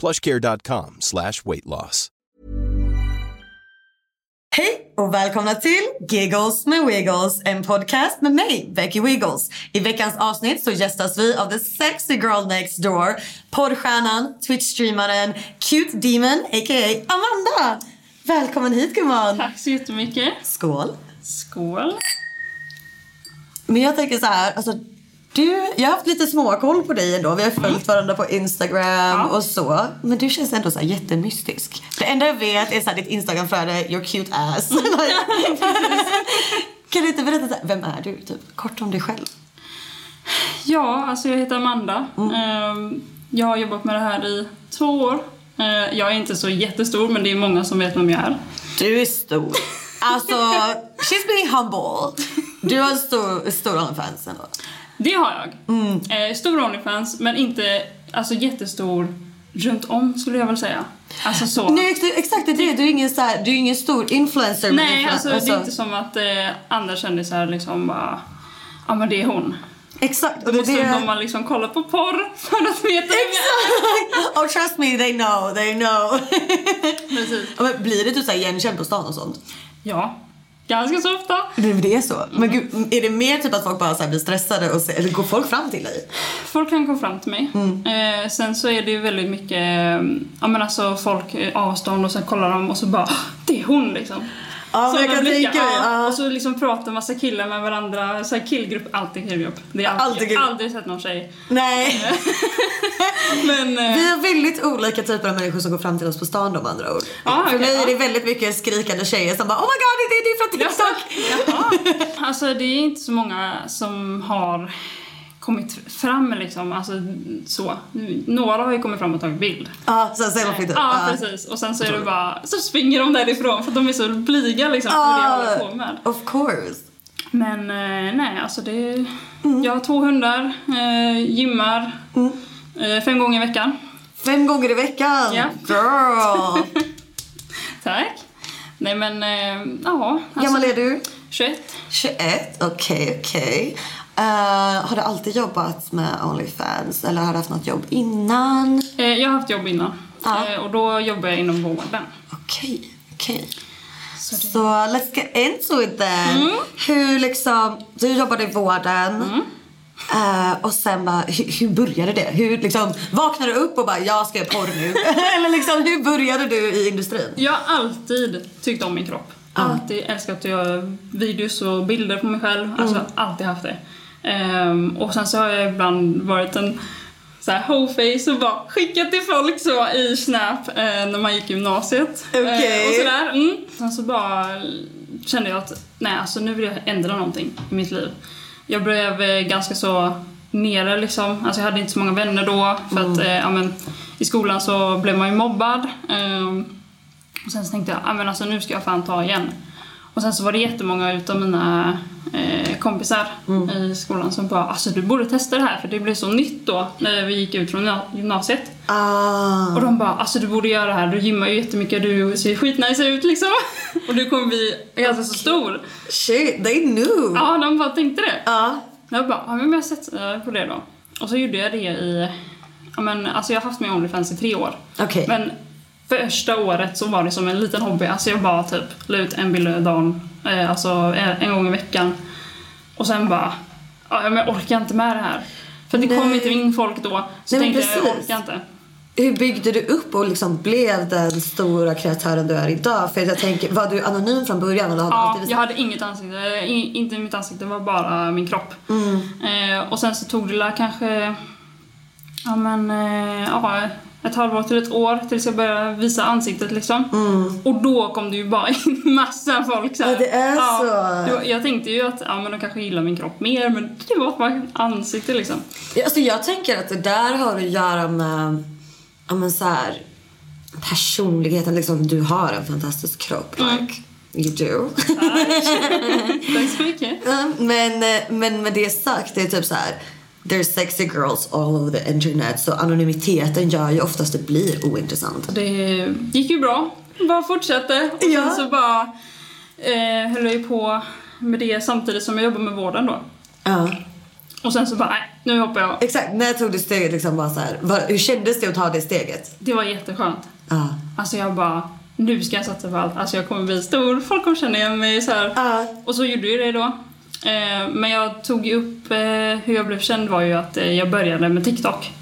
plushcare.com slash weight loss. Hej och välkomna till Giggles med Wiggles, en podcast med mig, Becky Wiggles. I veckans avsnitt så gästas vi av the sexy girl next door, poddstjärnan, Twitch-streamaren, cute demon, a.k.a. Amanda. Välkommen hit gumman. Tack så jättemycket. Skål. Skål. Men jag tänker så här, alltså du, jag har haft lite småkoll på dig ändå. Vi har följt varandra på Instagram och så. Men du känns ändå så här jättemystisk. Det enda jag vet är så här ditt Instagramflöde, your cute ass. kan du inte berätta, så här, vem är du? Typ, kort om dig själv. Ja, alltså jag heter Amanda. Ehm, Jag har jobbat med det här i två år. Eh, Jag är inte så jättestor, men det är många som vet vem jag är. Du är stor. Alltså, she's being humble. Du har stor, stor OnlyFans ändå. Det har jag. Eh, Stor Onlyfans, men inte alltså, jättestor runt om skulle jag väl säga. Alltså så. Nej, ex- exakt det är det. Du är ingen, så här, du är ingen stor influencer. Nej, influ- alltså, det är inte som att eh, andra kändisar liksom bara, ja men det är hon. Exakt. Och det, måste det, man liksom kolla på porr för att veta är. oh trust me, they know, they know. Precis. Men blir det typ så igenkänd på stan och sånt? Ja, ganska så ofta. Det, det är så? Men gud, är det mer typ att folk bara så blir stressade och eller går folk fram till dig? Folk kan komma fram till mig. Mm. Eh, sen så är det ju väldigt mycket, eh, ja men alltså folk eh, avstånd och sen kollar de och så bara "Ah, det är hon liksom. Ja, men jag kan blickar, ja. Och så liksom pratar massa killar med varandra, så här killgrupp, alltid killgrupp. Det är alltid, Alltid killgrupp. aldrig sett någon tjej. Nej. Men eh, Vi har väldigt olika typer av människor som går fram till oss på stan de andra ord. Ja, För okej, mig är det väldigt mycket skrikande tjejer som bara Oh my god, det är du från TikTok! Jaha. Alltså det är inte så många som har kommit fram liksom, alltså så. Några har ju kommit fram och tagit bild. Ja, sen selfie typ. Ja, precis. Och sen så är det bara, så springer de därifrån för att de är så blyga liksom för det jag håller på med. Of course. Men eh, nej, alltså det... Jag har två hundar, eh, gymmar eh, fem gånger i veckan. Fem gånger i veckan! Ja. Girl! Tack. Nej men, eh, ja. Hur gammal är du? 21. 21, okej okej. Eh, har du alltid jobbat med Onlyfans eller har du haft något jobb innan? Eh, jag har haft jobb innan. Ja. Eh, och då jobbar jag inom vården. Okej, okej. Så det- Så let's get into it then. Mm. Hur liksom, du jobbade i vården. eh, och sen bara, hur, hur började det? Hur liksom, vaknade du upp och bara, jag ska göra porr nu? Eller liksom, hur började du i industrin? Jag har alltid tyckt om min kropp. Alltid älskat att göra videos och bilder på mig själv. Alltså alltid haft det. Ehm, och sen så har jag ibland varit en så här hoe-face och bara skickat till folk så i Snap eh, när man gick i gymnasiet. Okej. Eh, och sådär. Mm. Sen så bara kände jag att nej alltså nu vill jag ändra någonting i mitt liv. Jag blev eh, ganska så nere liksom. Alltså jag hade inte så många vänner då för att eh, ja, men, i skolan så blev man ju mobbad. Ehm, och sen så tänkte jag, ah, men alltså nu ska jag fan ta igen. Och sen så var det jättemånga utav mina eh, kompisar Mm. i skolan som bara alltså du borde testa det här för det blev så nytt då när vi gick ut från gymna- gymnasiet. Ah. Och de bara alltså du borde göra det här, du gymmar ju jättemycket, du ser skitnice ut liksom. och du kommer bli ganska så stor. Shit, they knew. Ja, de bara tänkte det. Ja. Jag bara, ja men jag sätter på det då. Och så gjorde jag det i, ja men alltså jag har haft min Onlyfans i tre år. Okej. Men första året så var det som en liten hobby. Alltså jag bara typ la ut en bild dagen, eh, alltså en, gång i veckan. Och sen bara, ja men jag orkar inte med det här. För det kom Nej. inte in folk då. Så Nej, tänkte jag, jag orkar inte. Hur byggde du upp och liksom blev den stora kreatören du är idag? För jag tänker, var du anonym från början? Eller hade Ja, alltid jag hade inget ansikte. I, inte mitt ansikte, det var bara min kropp. Mm. Eh, och sen så tog det kanske, ja men, eh, ja, ett halvår till ett år tills jag började visa ansiktet liksom. Och då kom det ju bara in massa folk så här. Mm. Ja, det är så. det var- jag tänkte ju att ja, men de kanske gillar min kropp mer, men det var bara ett ansikte liksom. Ja, Alltså jag tänker att det där har att göra med ja, men så här, personligheten. Liksom, du har en fantastisk kropp. Like, you do. Tack så mycket. Ja, men, eh, men med det sagt, det är typ så här. There's sexy girls all over the internet. Så anonymiteten gör ju oftast det blir ointressant. Det gick ju bra. Bara fortsatte. Och Ja. sen så bara eh, höll jag ju på med det samtidigt som jag jobbade med vården då. Ja. Och sen så bara, nej, nu hoppar jag. Exakt, när tog du steget liksom bara så här, vad- Hur kändes det att ta det steget? Det var jätteskönt. Ja. Alltså jag bara, nu ska jag satsa på allt. Alltså jag kommer bli stor, folk kommer känna igen mig så här. Ja. Och så gjorde jag det då. Eh, men jag tog ju upp, eh, hur jag blev känd var ju att eh, jag började med TikTok.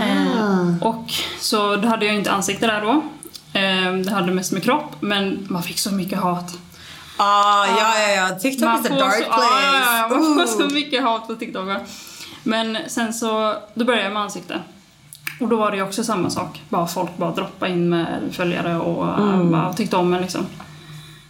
Eh, och så då hade jag inte ansikte där då. Det hade mest med kropp, men man fick så mycket hat. Ah, ja, ja, ja. TikTok Man is a dark så, place. Ja, ja, ja, man får så mycket hat på TikTok. va. Men sen så, då började jag med ansikte. Och då var det ju också samma sak. Bara folk bara droppade in med följare och Mm. bara tyckte om en liksom.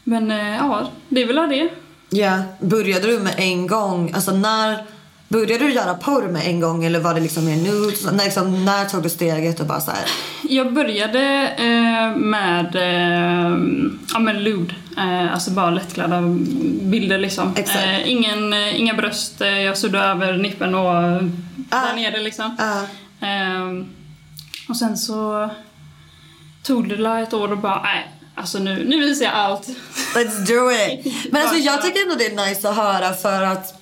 Men ja, det är väl det. Ja, började du med en gång, alltså när Började du göra porr med en gång eller var det liksom mer nudes? När, liksom, när tog du steget och bara så här? Jag började eh, med eh, ja, men lewd. Eh, alltså bara lättklädda bilder liksom. Eh, ingen, eh, inga bröst, eh, jag suddade över nippen och Ah. där nere liksom. Ja. Ehm, och sen så tog det ett år och bara, nej, alltså nu, nu visar jag allt. Let's do it! Men alltså jag tycker ändå det är nice att höra för att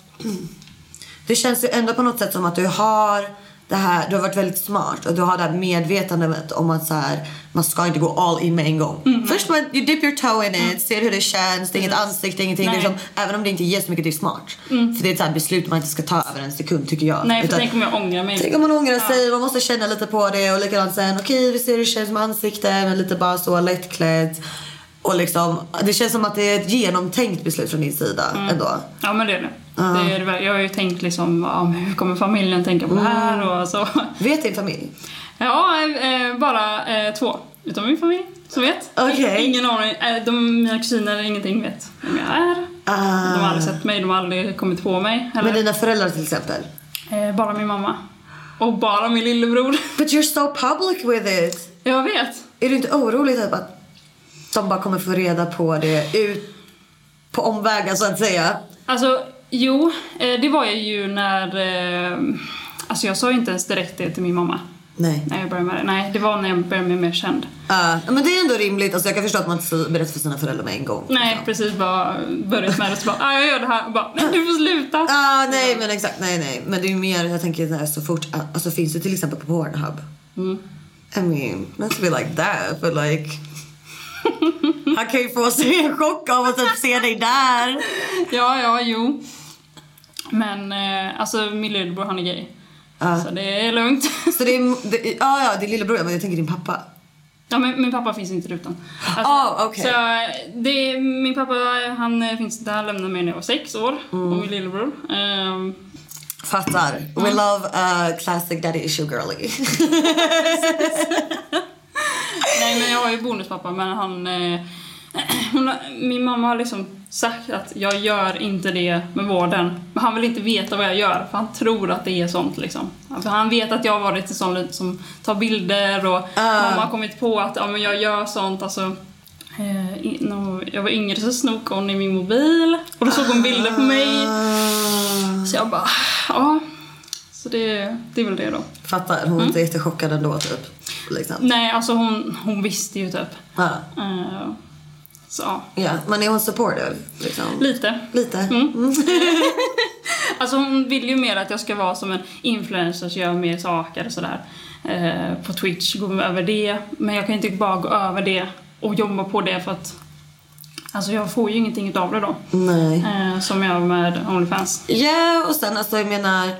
det känns ju ändå på något sätt som att du har det här, du har varit väldigt smart och du har det här medvetandet om att så här, man ska inte gå all in med en gång. Mm. Först man, you dip your toe in it, ser hur det känns, det är inget ansikte, ingenting. Mm. liksom, även om det inte ger så mycket, det är smart. För det är ett så här beslut man inte ska ta över en sekund tycker jag. Nej, för Utan- tänk om jag ångrar mig. Tänk om man ångrar sig, man måste känna lite på det och likadant sen, okej vi ser hur det känns med ansiktet, men lite bara så lättklädd. Och liksom, det känns som att det är ett genomtänkt beslut från din sida Mm. ändå. Ja men det är det. Det, är det ver- jag har ju tänkt liksom, men hur kommer familjen tänka på det här och så. Vet din familj? Ja, eh, bara eh, två utav min familj som vet. Okej. Ingen aning. Eh, de, mina kusiner, ingenting vet vem jag är. Ah. De har aldrig sett mig, de har aldrig kommit på mig. Men Eller, dina föräldrar till exempel? bara min mamma. Och bara min lillebror. But you're so public with it! jag vet. Är du inte orolig typ att de bara kommer få reda på det ut på omvägar så att säga? Alltså, jo, eh, det var jag ju när... Eh, alltså jag sa ju inte ens direkt det till min mamma. Nej. När jag började med det. Nej, det var när jag började bli mer känd. Ja, men det är ändå rimligt. Alltså jag kan förstå att man inte berättar för sina föräldrar med en gång. Nej, precis. Bara börjat med det så bara, ah, jag gör det här. Och bara, men du får sluta. Ah, nej men exakt, nej nej. Men det är ju mer, jag tänker så, här, så fort, alltså finns det till exempel på Pornhub. I mean, let's be like that, but like Han kan ju få sig en chock av att typ se dig där. Ja, ja, jo. Men eh, alltså min lillebror han är gay. Så det är lugnt. Så det är, det, ja ja, din lillebror men jag tänker din pappa. Ja, men min pappa finns inte i rutan. Alltså, Ah, okej. Så det, min pappa han eh, finns inte, han lämnade mig när jag var sex år. Mm. Och min lillebror. Ehm, Fattar. We love a classic daddy issue girly. nej men jag har ju bonuspappa men han... Eh, hon min mamma har liksom sagt att jag gör inte det med vården. Men han vill inte veta vad jag gör för han tror att det är sånt liksom. Alltså, han vet att jag har varit en sån som tar bilder och Ah. mamma har kommit på att ja, men jag gör sånt. Alltså, Eh, jag var yngre så snok hon i min mobil och då såg hon bilder på mig. Ah. Så jag bara, ja. Så det, det är väl det då. Fattar, hon var inte jättechockad ändå typ. Liksom. Nej, alltså hon, hon visste ju typ. Ja. Eh, så ja, men är hon supportive? Liksom? lite. Lite? Mm. Alltså hon vill ju mer att jag ska vara som en influencer, så göra mer saker och sådär. Eh, på Twitch, gå över det. Men jag kan inte bara gå över det och jobba på det för att Alltså jag får ju ingenting utav det då. Nej. Eh, som jag med Onlyfans. Ja, och sen alltså jag menar,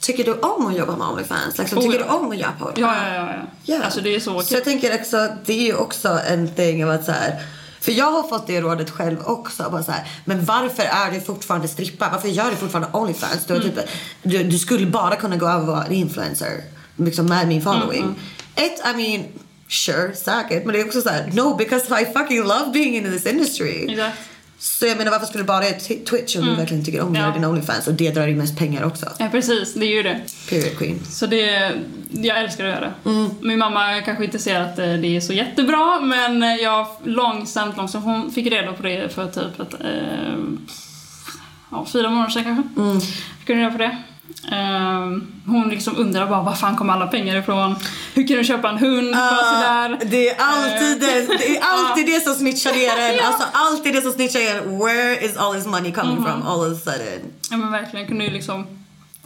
tycker du om att jobba med Onlyfans? Liksom, Oh, tycker ja. du om att göra podd? Ja, ja, ja. ja. Ja. Alltså det är så Så jag tänker också, det är ju också en thing av att så här, för jag har fått det rådet själv också. Bara så här, men varför är du fortfarande strippa? Varför gör du fortfarande Onlyfans? Du, Mm. typ, du, du skulle bara kunna gå över och vara en influencer liksom med min following. Mm, Ett, I mean, sure, säkert. Men det är också så här, no because I fucking love being in this industry. Exakt. Så jag menar varför skulle du bara göra Twitch om du verkligen tycker om att Mm. Ja. göra din Onlyfans och det drar in mest pengar också. Ja, precis. Det är ju det. Period queen. Så det, jag älskar att göra det. Mm. Min mamma kanske inte ser att eh, det är så jättebra men jag långsamt, långsamt, hon fick reda på det för typ ett, eh, ja, fyra månader sedan kanske. Mm. Fick hon reda på det. Eh, hon liksom undrar bara var fan kommer alla pengar ifrån? Hur kan du köpa en hund? Ah, det är alltid det, det, är alltid Ja. det som snitchar ner en. Ja. Alltså alltid det som snitchar ner. Where is all this money coming Mhm. from all of a sudden? Ja men verkligen, kunde ju liksom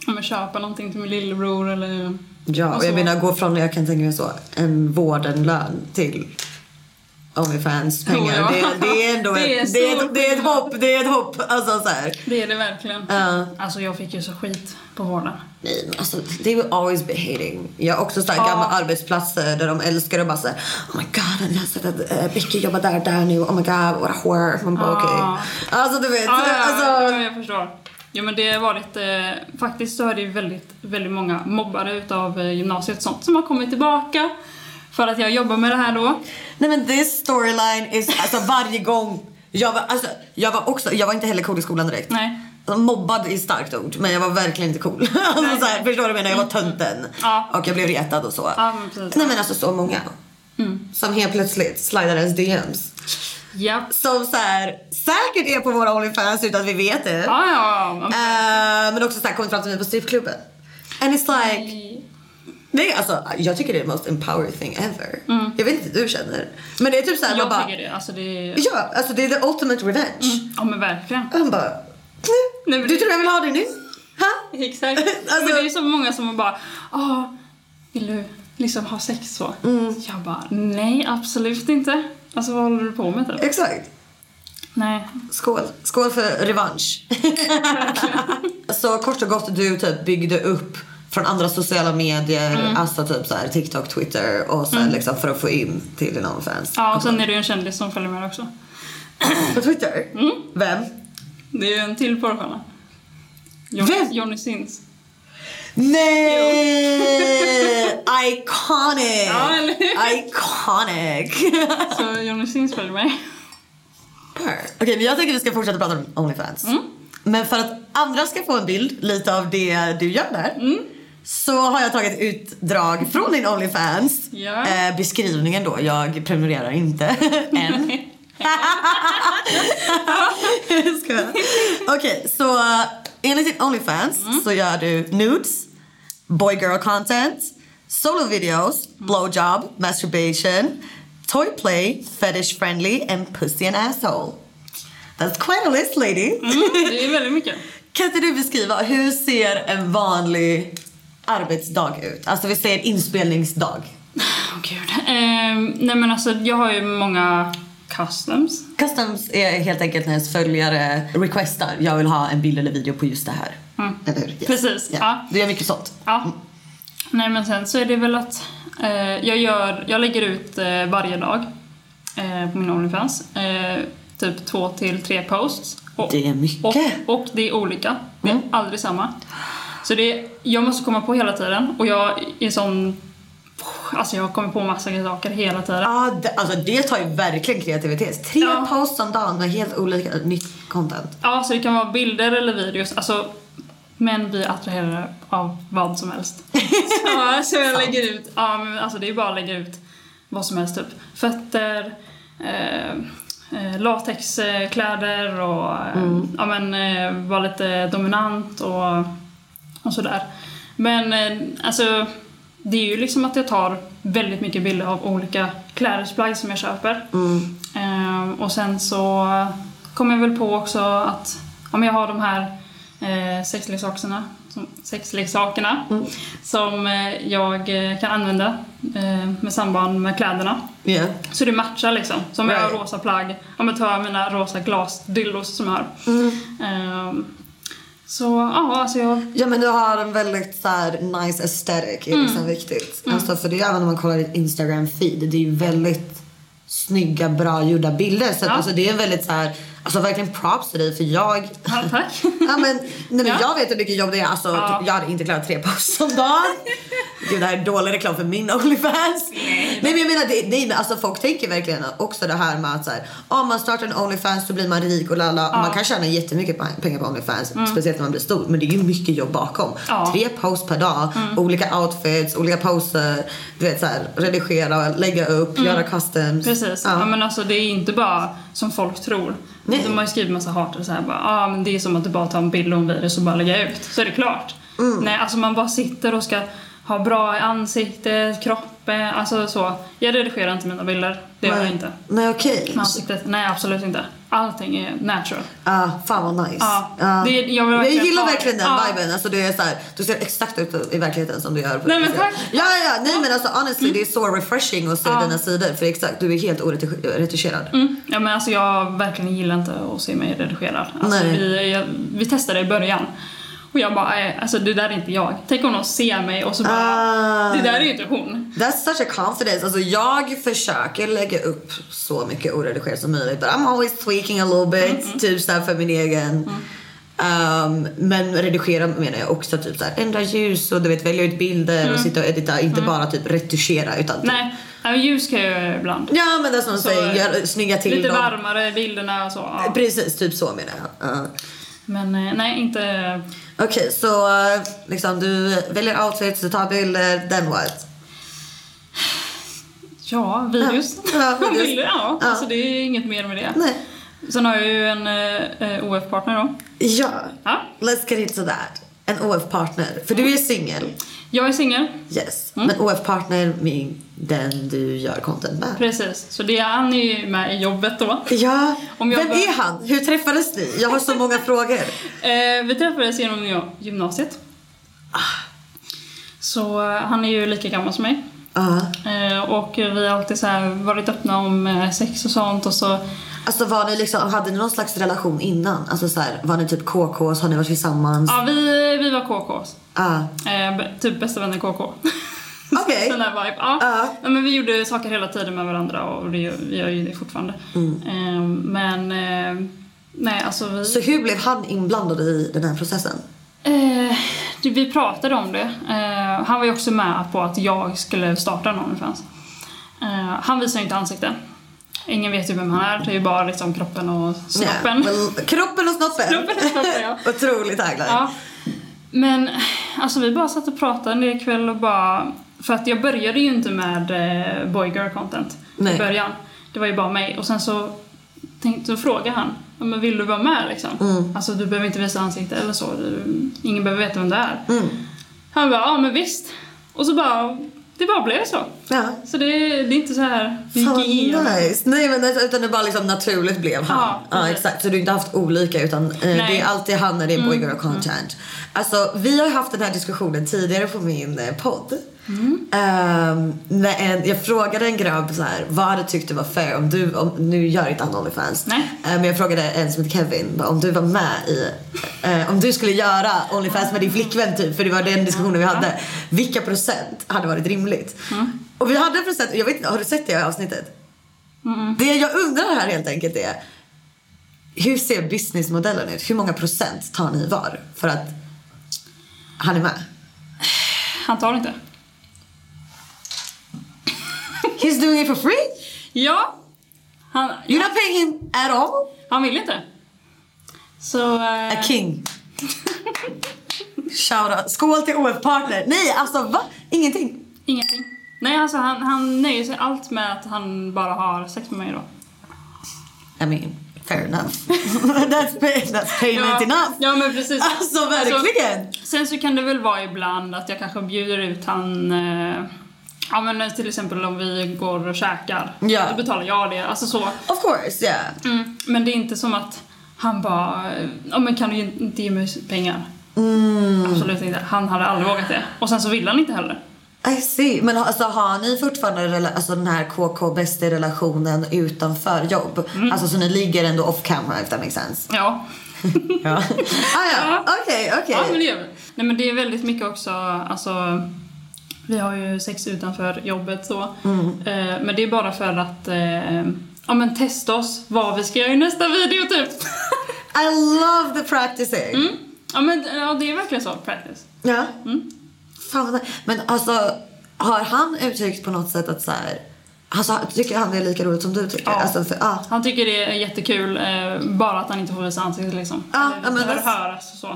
men köpa någonting till min lillebror eller... Ja, och Alltså- jag menar gå från, jag kan tänka mig så, en vårdenlön till Onlyfans pengar. Ja. det, det är ändå Det är ett, det är stor ett, det är ett skillnad. hopp, det är ett hopp. Alltså så här. Det är det verkligen. Ja. Alltså jag fick ju så skit på vården. Nej, men alltså, they will always be hating. Jag har också såhär Ja. arbetsplatser där de älskar att bara säga Oh my god, jag har sett att uh, Becky jobbar där där nu. Oh my god, what a whore. Man bara okej. Ja. Alltså du vet. Ja, ja, alltså, ja, jag förstår. Jo men det har varit, eh, faktiskt så är det ju väldigt, väldigt många mobbare utav eh, gymnasiet och sånt som har kommit tillbaka för att jag jobbar med det här då. Nej men this storyline is, alltså varje gång. Jag var, alltså, jag var också, jag var inte heller cool i skolan direkt. Nej. Alltså, Mobbad är starkt ord, men jag var verkligen inte cool. alltså, så här, förstår du vad jag menar? Jag var tönten. Ja. Och jag blev retad och så. Ja, men precis. Nej men alltså så många. Mm. Som helt plötsligt slidar ens DMs. Japp. Som så här, säkert är på våra Onlyfans utan att vi vet det. Ja, ja, ja. Eh, men också så här, kommit fram till mig på strippklubben. And it's like, nej alltså jag tycker det är the most empowering thing ever. Jag vet inte hur du känner. Men det är typ såhär man Jag bara, tycker det. Alltså det är... ja alltså det är the ultimate revenge. Ja men verkligen. Och han bara, nej, Nej, du tror jag vill ha det nu? Ha? Exakt. Alltså- Men det är så många som bara, ah, vill du liksom ha sex så? Mm. Jag bara, nej absolut inte. Alltså vad håller du på med typ? Exakt. Nej. Skål. Skål för revansch. så kort och gott du typ byggde upp från andra sociala medier, Mm. alltså typ så här TikTok, Twitter och sen liksom för att få in till din OnlyFans. Ja och sen är ju en kändis som följer med också. På Twitter? Mm. Vem? Det är ju en till porrstjärna. Vem? Johnny, Sins. Nej! Iconic! Ja, eller hur? Iconic! Så Johnny Sins följer med. Okej, men jag tycker vi ska fortsätta prata om Onlyfans. Mm. Men för att andra ska få en bild lite av det du gör där. Mm. Så har jag tagit utdrag från din Onlyfans. Ja. Eh, beskrivningen då, jag prenumererar inte än. Okej, så eh, enligt din Onlyfans Mm. så gör du nudes, boy girl content, solo videos, blowjob, masturbation, toy play, fetish friendly and pussy and asshole. That's quite a list lady. Mm, det är väldigt mycket. Kan inte du beskriva, hur ser en vanlig arbetsdag ut? Alltså vi säger inspelningsdag. Åh gud. Ehm, nej men alltså jag har ju många customs. Customs är helt enkelt när ens följare requestar, jag vill ha en bild eller video på just det här. Eller hur? Yes. Precis, Ja. ja. Du gör mycket sånt. Ja. Nej men sen så är det väl att eh, jag, gör, jag lägger ut eh, varje dag eh, på min Onlyfans. Eh, typ två till tre posts. Och, Det är mycket. Och, och det är olika. Det är Mm. aldrig samma. Så det, jag måste komma på hela tiden och jag är sån... Alltså jag kommer på massa saker hela tiden. Ja, det, alltså det tar ju verkligen kreativitet. Tre Ja. posts om dagen med helt olika nytt content. Ja, så det kan vara bilder eller videos. Alltså, män blir attraherade av vad som helst. Så, så jag lägger ut, ja men alltså det är bara att lägga ut vad som helst typ. Fötter, eh, eh, latexkläder och eh, ja, men, eh, vara lite dominant och, och sådär. Men eh, alltså, det är ju liksom att jag tar väldigt mycket bilder av olika klädesplagg som jag köper. Eh, och sen så kom jag väl på också att om jag har de här eh, sexleksakerna, som, sexleksakerna som eh, jag kan använda eh, med samband med kläderna. Ja. Så det matchar liksom. Så om jag har rosa plagg, om jag tar mina rosa glasdildos som jag har. Mm. Ehm, så ja, alltså jag... Ja men du har en väldigt så här, nice aesthetic, är liksom viktigt. Alltså för det är även om man kollar ditt Instagram feed, det är ju väldigt snygga, bra gjorda bilder. Så att, Ja. alltså, det är väldigt så här, alltså verkligen props till dig för jag Ja, tack. Ja, men, nej, men Ja. Jag vet hur mycket jobb det är. Alltså, Ja. Jag hade inte klarat tre posts om dagen. Gud, det här är dålig reklam för min Onlyfans. Nej, men jag menar, det, nej, men alltså, folk tänker verkligen också det här med att så här, om man startar en Onlyfans så blir man rik och lalla. Och Man kan tjäna jättemycket pengar på Onlyfans, speciellt när man blir stor. Men det är ju mycket jobb bakom. Ja. Tre posts per dag, olika outfits, olika poser. Du vet, så här, redigera, lägga upp, göra customs. Precis. Ja. men alltså det är inte bara som folk tror. Nej. De har ju skrivit massa hater så här bara, ah, men det är som att du bara tar en bild och en virus och bara lägga ut. Så är det klart. Mm. Nej, alltså man bara sitter och ska ha bra i ansiktet, alltså så. Jag redigerar inte mina bilder. Det gör jag inte. Nej, okej. Med ansiktet, nej absolut inte. Allting är natural. Ah, fan vad nice. Ja, Ah. det- jag verkligen jag gillar ha- verkligen den ja. viben. Alltså, du, är så här, du ser exakt ut i verkligheten som du gör. på Nej, men tack. Ja, ja, ja. Nej men alltså honestly det är så refreshing att se Ja. dina sidor. För exakt, du är helt oretuscherad. Mm. Ja men alltså jag verkligen gillar inte att se mig redigerad. Alltså, Nej. vi, jag, vi testade i början. Och jag bara, eh, alltså det där är inte jag. Tänk om någon ser mig och så bara, Ah. det där är ju inte hon. That's such a confidence. Alltså jag försöker lägga upp så mycket oredigerat som möjligt. But I'm always tweaking a little bit. Mm, Typ såhär för min egen. Um, men redigera menar jag också typ såhär ändra ljus och du vet välja ut bilder och sitta och edita. Inte bara typ retuschera utan typ, Mm. Nej, ja, ljus kan jag göra ibland. Ja men det är som Så, säger, snygga till Lite dem. varmare bilderna och så. Ja. Precis, typ så menar jag. Ja. Men eh, nej, inte... Okej, så eh, liksom du väljer outfits, du tar bilder, then what? Ja, videos. Ja, videos. Bilder, ja. Ja. Alltså det är inget mer med det. Nej. Sen har jag ju en eh, OF-partner då. Ja, Ja. let's get into that. En OF-partner, för du är singel. Jag är singel. Yes. Mm. Men OF-partner med den du gör content med. Precis. Så det, han är ju med i jobbet då. Ja, vem bara- är han? Hur träffades ni? Jag har så många frågor. Eh, vi träffades genom gym- gymnasiet. Så eh, han är ju lika gammal som mig. Ja. Eh, och vi har alltid så varit öppna om eh, sex och sånt och så... Alltså var ni liksom, hade ni någon slags relation innan? Alltså så här, var ni typ KKs? Har ni varit tillsammans? Ja, vi, vi var KKs. Ah. Eh, typ bästa vänner KK. Okej. Vibe. Ja. Ja. ja. men vi gjorde saker hela tiden med varandra och det, vi gör ju det fortfarande. Eh, men... Eh, nej, alltså vi... Så hur blev han inblandad i den här processen? Eh, vi pratade om det. Eh, han var ju också med på att jag skulle starta en Onlyfans. Eh, han visar ju inte ansikte. Ingen vet ju vem han är. Det är ju bara liksom kroppen och snoppen. Ja, well, kroppen och snoppen. Kroppen och snoppen, ja. Otroligt tagline. Ja. Men alltså vi bara satt och pratade en del kväll och bara... För att jag började ju inte med eh, boy girl content Nej. i början. Det var ju bara mig. Och sen så tänkte så frågade han. "Ja, Men vill du vara med liksom? Mm. Alltså du behöver inte visa ansikte eller så. Du, ingen behöver veta vem det är. Mm. Han bara, ja men visst. Och så bara, det bara blev så. Ja. Så det, det är inte så här, gick igenom. nice. Nej men utan det bara liksom naturligt blev han. Ja, Ja, exakt. Så du har inte haft olika utan eh, det är alltid han när det är boy girl content. Alltså vi har haft den här diskussionen tidigare på min eh, podd. Ehm, när en, jag frågade en grabb så här, vad du var fair om du, om, nu gör inte han Onlyfans. Nej. Eh, men jag frågade en som heter Kevin, om du var med i, eh, om du skulle göra Onlyfans med din flickvän typ, för det var den diskussionen vi hade. Vilka procent hade varit rimligt? Och vi hade en procent, jag vet inte, har du sett det här avsnittet? Det jag undrar här helt enkelt är hur ser businessmodellen ut? Hur många procent tar ni var för att han är med? Han tar inte. He's doing it for free? Ja. Han, You're not paying him at all? han vill inte. Så... eh, A king. Shoutout. Skål till OF-partner. Nej, alltså va? Ingenting? Ingenting. Nej, alltså han, han nöjer sig allt med att han bara har sex med mig då. I mean, fair enough. that's, pay, that's payment ja, enough. Ja men precis. Alltså verkligen. sen så kan det väl vara ibland att jag kanske bjuder ut han eh, Ja men till exempel om vi går och käkar. Ja. Då betalar jag det. Alltså så. Of course, yeah. Mm. Men det är inte som att han bara, ja men kan du inte ge mig pengar? Mm. Absolut inte. Han hade aldrig vågat det. Och sen så vill han inte heller. I see. Men alltså, har ni fortfarande alltså, den här KK bästa relationen utanför jobb? Mm. Alltså så ni ligger ändå off camera if that makes sense? Ja. Ja. ah, ja, okej, okej. Ja men det gör vi. Nej men det är väldigt mycket också, alltså vi har ju sex utanför jobbet så. Mm. Eh, men det är bara för att eh, ja men testa oss vad vi ska göra i nästa video typ. I love the practicing. Mm. Ja men ja, det är verkligen så, practice. Ja. Mm. Fan Men alltså, har han uttryckt på något sätt att så här... Alltså, tycker han det är lika roligt som du tycker? Ja. Alltså, för, ah. Han tycker det är jättekul, eh, bara att han inte får visa ansiktet liksom. Eller ja, men that's- höras och så.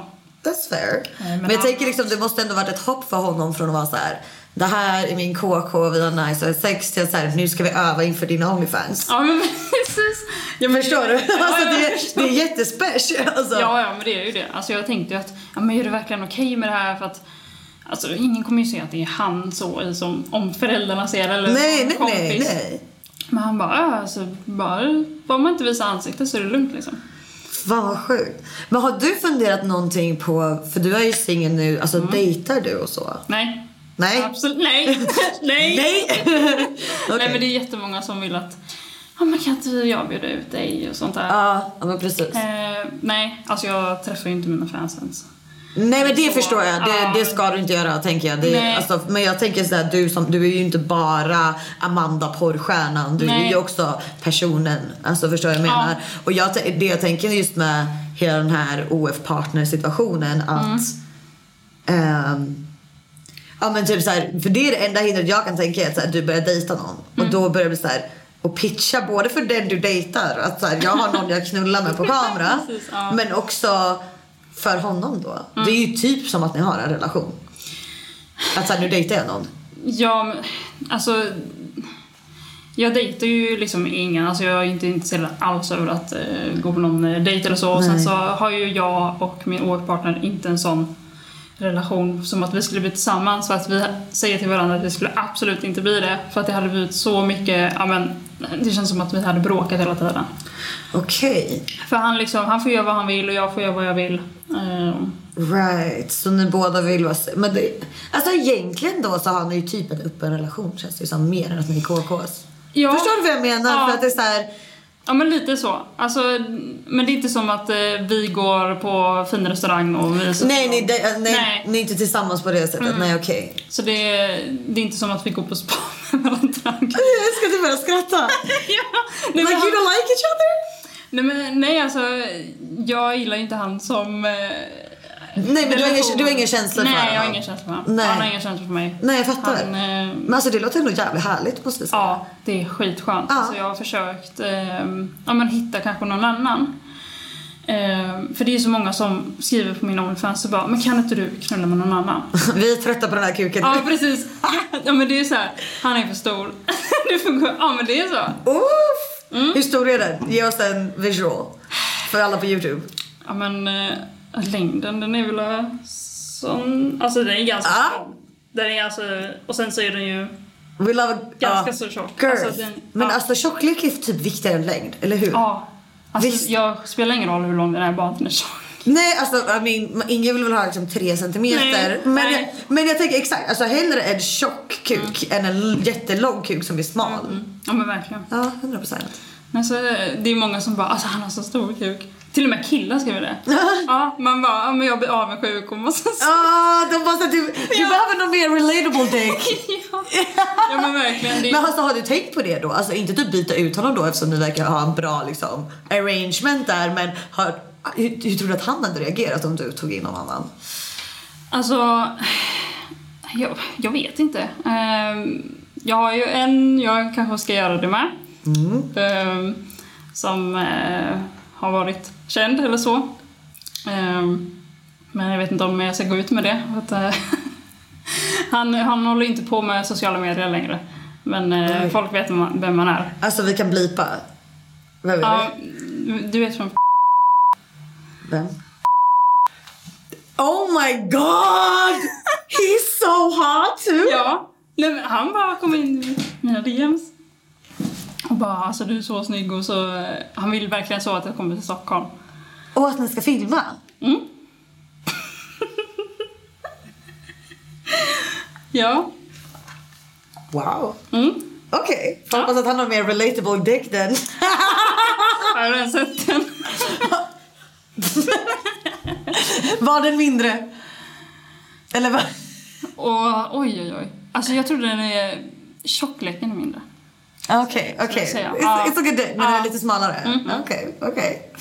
That's fair. men men jag han- tänker liksom, det måste ändå varit ett hopp för honom från att vara så här. Det här är min KK, vi har nice och sex till så här, nu ska vi öva inför din Onlyfans. Ja men precis. Ja, men Förstår du? Ja, Alltså, det, är, det är jättespecial. Alltså. Ja, ja, men det är ju det. Alltså jag tänkte ju att, ja men är det verkligen okej med det här? För att, alltså ingen kommer ju se att det är han så som, om föräldrarna ser eller nej, nej, kompis. nej, nej. Men han bara, ja alltså, bara, bara man inte visar ansiktet så är det lugnt liksom. Fan vad sjukt. Men har du funderat någonting på, för du är ju singel nu, alltså Mm. dejtar du och så? Nej. Nej? Absolut, nej. nej. Nej! Okej. Nej men det är jättemånga som vill att, ja men kan inte jag bjuda ut dig och sånt där. Ja, ja, men precis. Eh, nej, alltså jag träffar ju inte mina fans ens. Nej men det Så, förstår jag, det, ja. det ska du inte göra tänker jag. Det, alltså, men jag tänker sådär, du, som, du är ju inte bara Amanda porrstjärnan, du är Nej. ju också personen. Alltså förstår jag vad jag Ja. menar? Och jag, det jag tänker just med hela den här OF-partner situationen att ehm, Ja men typ såhär, för det är det enda hindret jag kan tänka är att så här, du börjar dejta någon och då börjar det bli såhär och pitcha både för den du dejtar, att så här, jag har någon jag knullar med på kamera Precis, ja. men också för honom då. Det är ju typ som att ni har en relation. Att så här, nu dejtar jag någon. Ja, men, alltså... Jag dejtar ju liksom ingen, alltså jag är inte intresserad alls över att eh, gå på någon eh, dejt eller så. Och sen så har ju jag och min OF-partner inte en sån relation som att vi skulle bli tillsammans för att vi säger till varandra att vi skulle absolut inte bli det. För att det hade blivit så mycket, ja men det känns som att vi hade bråkat hela tiden. Okej. För han liksom, han får göra vad han vill och jag får göra vad jag vill. Ehm, Right, så ni båda vill vara... Men det, alltså egentligen då så har ni ju typ en öppen relation känns det ju som. Mer än att ni är KKs. ja. Förstår du vad jag menar? Ja. För att det är så här, Ja men lite så. Alltså, men det är inte som att eh, vi går på fin restaurang och vi så- Nej, ni, de, nej, Nej. ni är inte tillsammans på det sättet. Nej, okej. Så det, det är inte som att vi går på spa med varandra. Jag ska typ börja skratta. ja, nej, like men, you don't like each other? nej, men, nej alltså, jag gillar ju inte han som... Eh, Nej, men du har ingen, du har ingen känsla för Nej, jag har honom? ingen känsla för honom. Nej. Han har ingen känsla för mig. Nej, jag fattar. Han, eh, Men alltså det låter ändå jävligt härligt måste jag säga. Ja, det är skitskönt. Ja. Alltså, jag har försökt ehm, ja, men hitta kanske någon annan. Ehm, för det är så många som skriver på min Onlyfans och bara “men kan inte du knulla med någon annan?” Vi är trötta på den här kuken. Ja, precis. Ja, men det är så här. han är för stor. Du får gå. Ja, men det är så. Uff. Mm. Hur stor är den? Ge oss en visual. För alla på Youtube. Ja, men eh, längden, den är väl sån... Alltså den är ganska Ja. lång. Den är alltså... Och sen så är den ju We love ganska ja. så tjock. Girth. Alltså, den, Men ja. alltså tjocklek är typ viktigare än längd, eller hur? Ja. Alltså, Visst. jag spelar ingen roll hur lång den är, bara att den är tjock. Nej, alltså I mean, ingen vill väl ha liksom tre centimeter. Nej, men, nej. Jag, men jag tänker exakt, alltså hellre en tjock kuk än en jättelång kuk som är smal. Ja, men verkligen. Ja, 100 procent. Men så, eh, det är många som bara alltså han har så stor kuk. Till och med killar skriver det. ja, man bara, ja, men jag blir avundsjuk och så. Ah, de bara du, du behöver någon mer relatable dick. ja. ja men verkligen. Det Men alltså, har du tänkt på det då? Alltså inte typ byta ut honom då eftersom ni verkar ha en bra liksom, arrangement där. Men har, hur, hur tror du att han hade reagerat om du tog in någon annan? alltså, jag, jag vet inte. Ehm, jag har ju en jag kanske ska göra det med. Ehm, som eh, har varit känd eller så. Ehm, men jag vet inte om jag ska gå ut med det. Eh, han, han håller inte på med sociala medier längre. Men eh, Nej. folk vet vem man, vem är. Alltså vi kan blipa. Vem är Ja, det? du vet från Vem? Oh my god! He's so hot too! Ja. Nej, men han bara kom in i mina DMs. Och bara alltså du är så snygg och så... eh, Han vill verkligen så att jag kommer till Stockholm. Och att ni ska filma? Ja. Wow. Mm. Okej. Okay. Hoppas att han har mer relatable dick. Jag har redan sett den. Var den mindre? Eller vad? Och oj oj oj. Alltså jag tror den är... Tjockleken är mindre. Okej, jag okej. säga. It's, it's a good dick, men den Ja. är lite smalare. Okej, okej.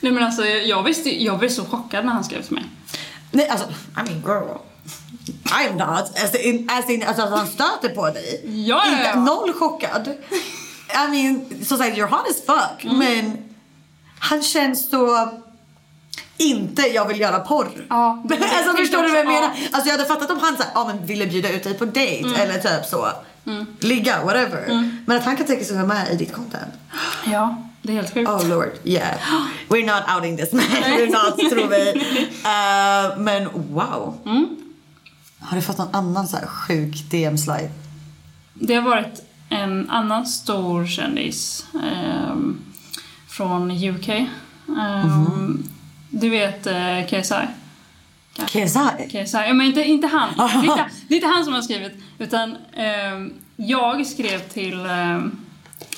Nej men alltså jag visste jag blev så chockad när han skrev till mig. Nej, alltså, I mean girl. I'm not. As in, as in alltså, att han stöter på dig. Ja, ja, Inte, ja. noll chockad. I mean, som sagt, you're hot as fuck. Mm. Men han känns så... Inte jag vill göra porr. Ja, alltså förstår du vad jag ja. menar? Alltså jag hade fattat om han så här, ja, men ville bjuda ut dig på dejt Mm. eller typ så. Ligga, whatever. Men att han kan tänka sig vara med i ditt content. Ja, det är helt sjukt. Oh lord, yeah. We're not outing this man. We're not, tror vi. Uh, men wow. Har du fått någon annan så här sjuk DM-slide? Det har varit en annan stor kändis ehm, från UK. Ehm, Mhm. Du vet uh, KSI? KSI? KSI. Ja, men inte, inte han. Det är inte, det är inte han som har skrivit. Utan ehm, jag skrev till ehm,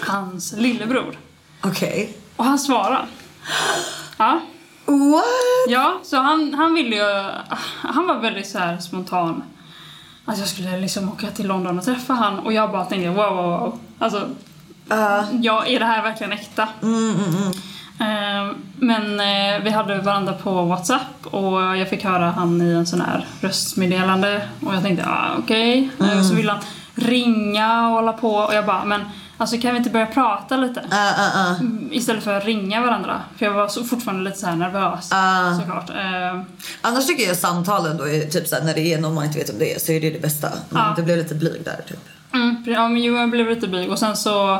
hans lillebror. Okej. Och han svarade. Ja. What? Ja, så han, han ville ju... Han var väldigt så här spontan. Att jag skulle liksom åka till London och träffa han och jag bara tänkte wow, wow, wow. Alltså, ja, är det här verkligen äkta? Eh, men eh, vi hade varandra på WhatsApp och jag fick höra han i en sån här röstmeddelande och jag tänkte, ah, okej. Eh, Så ville han ringa och hålla på och jag bara, men alltså kan vi inte börja prata lite? Uh, uh, uh. Istället för att ringa varandra. För jag var så, fortfarande lite så nervös såklart. Eh, Annars tycker jag samtalen då är typ såhär när det är någon man inte vet om det är så är det det bästa. Men. Det blev lite blyg där typ. Mm, ja, men Johan blev lite blyg och sen så...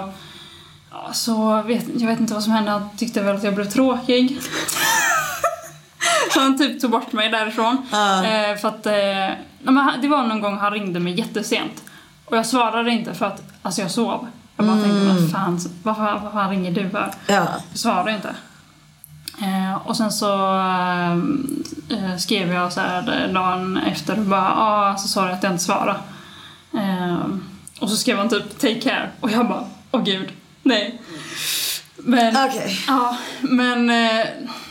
Så vet, jag vet inte vad som hände. Han tyckte väl att jag blev tråkig. så han typ tog bort mig därifrån. Eh, för att... Eh, det var någon gång han ringde mig jättesent. Och jag svarade inte för att alltså jag sov. Jag bara tänkte, vad fan, vad fan ringer du för? Ja. Jag svarade inte. Eh, och sen så ehm, eh, skrev jag så här dagen efter och bara ah, så sa jag att jag inte svarade. Ehm, och så skrev han typ take care och jag bara åh gud, nej. Men, Okej. ja, men eh,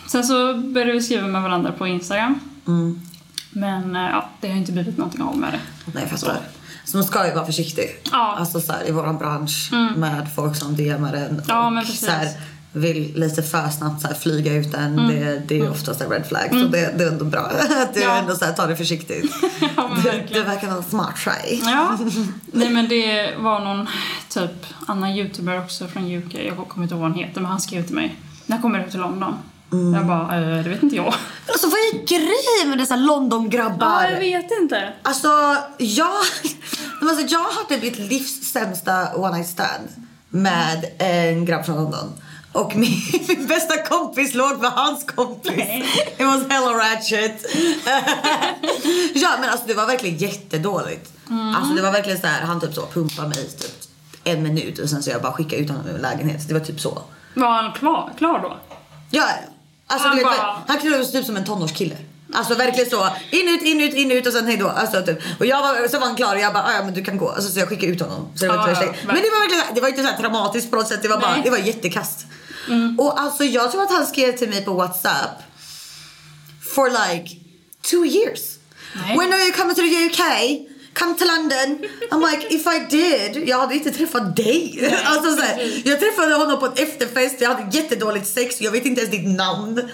sen så började vi skriva med varandra på Instagram. Men eh, ja, det har inte blivit någonting av med det. Nej jag fattar. Så man ska ju vara försiktig. Ja. Mm. Alltså så här, i våran bransch med folk som DMar en Ja, och men precis. så här, vill lite för snabbt så flyga ut en. Det, det är ju oftast en red flag. Så det, det är ändå bra att du Mm. Ja. ändå så här, tar det försiktigt. Ja, du, du verkar vara en smart tjej. Ja, nej men det var någon typ annan youtuber också från UK, jag kommer inte ihåg vad han heter, men han skrev till mig När kommer du till London? Jag bara, eh, det vet inte jag. Alltså vad är grejen med dessa London-grabbar? vet inte. Alltså, jag, alltså, jag hade mitt livs sämsta one night stand med en grabb från London. Och min, min bästa kompis låg med hans kompis. Nej. It was hella ratchet. ja men alltså det var verkligen jättedåligt. Alltså det var verkligen så här, han typ så pumpade mig typ en minut och sen så jag bara skickade ut honom ur lägenhet. Det var typ så. Var han klar, klar då? Ja, alltså Han vet, bara- han knullade typ som en tonårskille. Alltså verkligen så, in ut, in ut, in ut och sen hejdå. Alltså, typ. Och jag var, så var han klar och jag bara, "Ah, ja men du kan gå. Alltså, så jag skickade ut honom. Så det var inte ja, Men det var verkligen, det var inte så här traumatiskt på något sätt. Det var bara, Nej. det var jättekast. Och alltså jag tror att han skrev till mig på WhatsApp for like two years. Nej. When are you coming to the UK? Come to London. I'm like, if I did, jag hade inte träffat dig. Alltså, så här, jag träffade honom på ett efterfest, jag hade jättedåligt sex, jag vet inte ens ditt namn.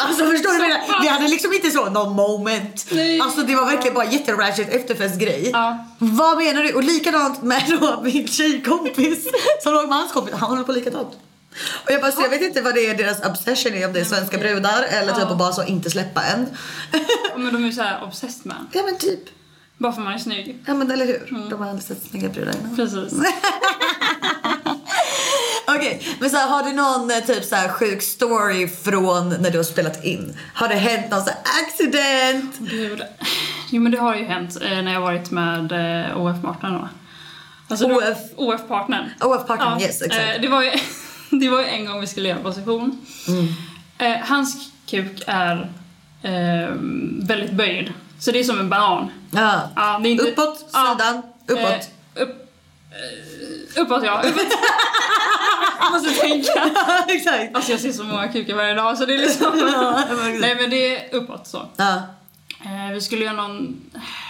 Alltså förstår du vad jag menar? Vi hade liksom inte så någon moment. Nej. Alltså det var verkligen bara jätteratchet efterfestgrej. Ja. Vad menar du? Och likadant med då min tjejkompis som låg med hans kompis, han håller på likadant. Och jag bara, så jag vet inte vad det är deras obsession är, om det är svenska brudar eller typ att bara så inte släppa en. Men de är ju såhär obsessed med ja men typ. Bara för man är snygg. Ja men eller hur? De har aldrig sett snygga brudar innan. Precis. Okej, men så här, har du någon eh, typ så här sjuk story från när du har spelat in? Har det hänt någon så här accident? Gud. Jo men det har ju hänt eh, när jag varit med eh, OF-partnern då. Alltså, OF? OF-partnern. OF-partnern, yes, exakt. Eh, det, var ju, det var ju en gång vi skulle göra position. Mm. Eh, hans kuk är eh, väldigt böjd. Så det är som en banan. Ja. Ja, det är inte, Uppåt, sidan, uppåt. Eh, upp, eh, uppåt ja. Uppåt. jag måste tänka. exakt. Alltså jag ser så många kukar varje dag så det är liksom... Ja. Nej men det är uppåt så. Ja. Eh, vi skulle göra någon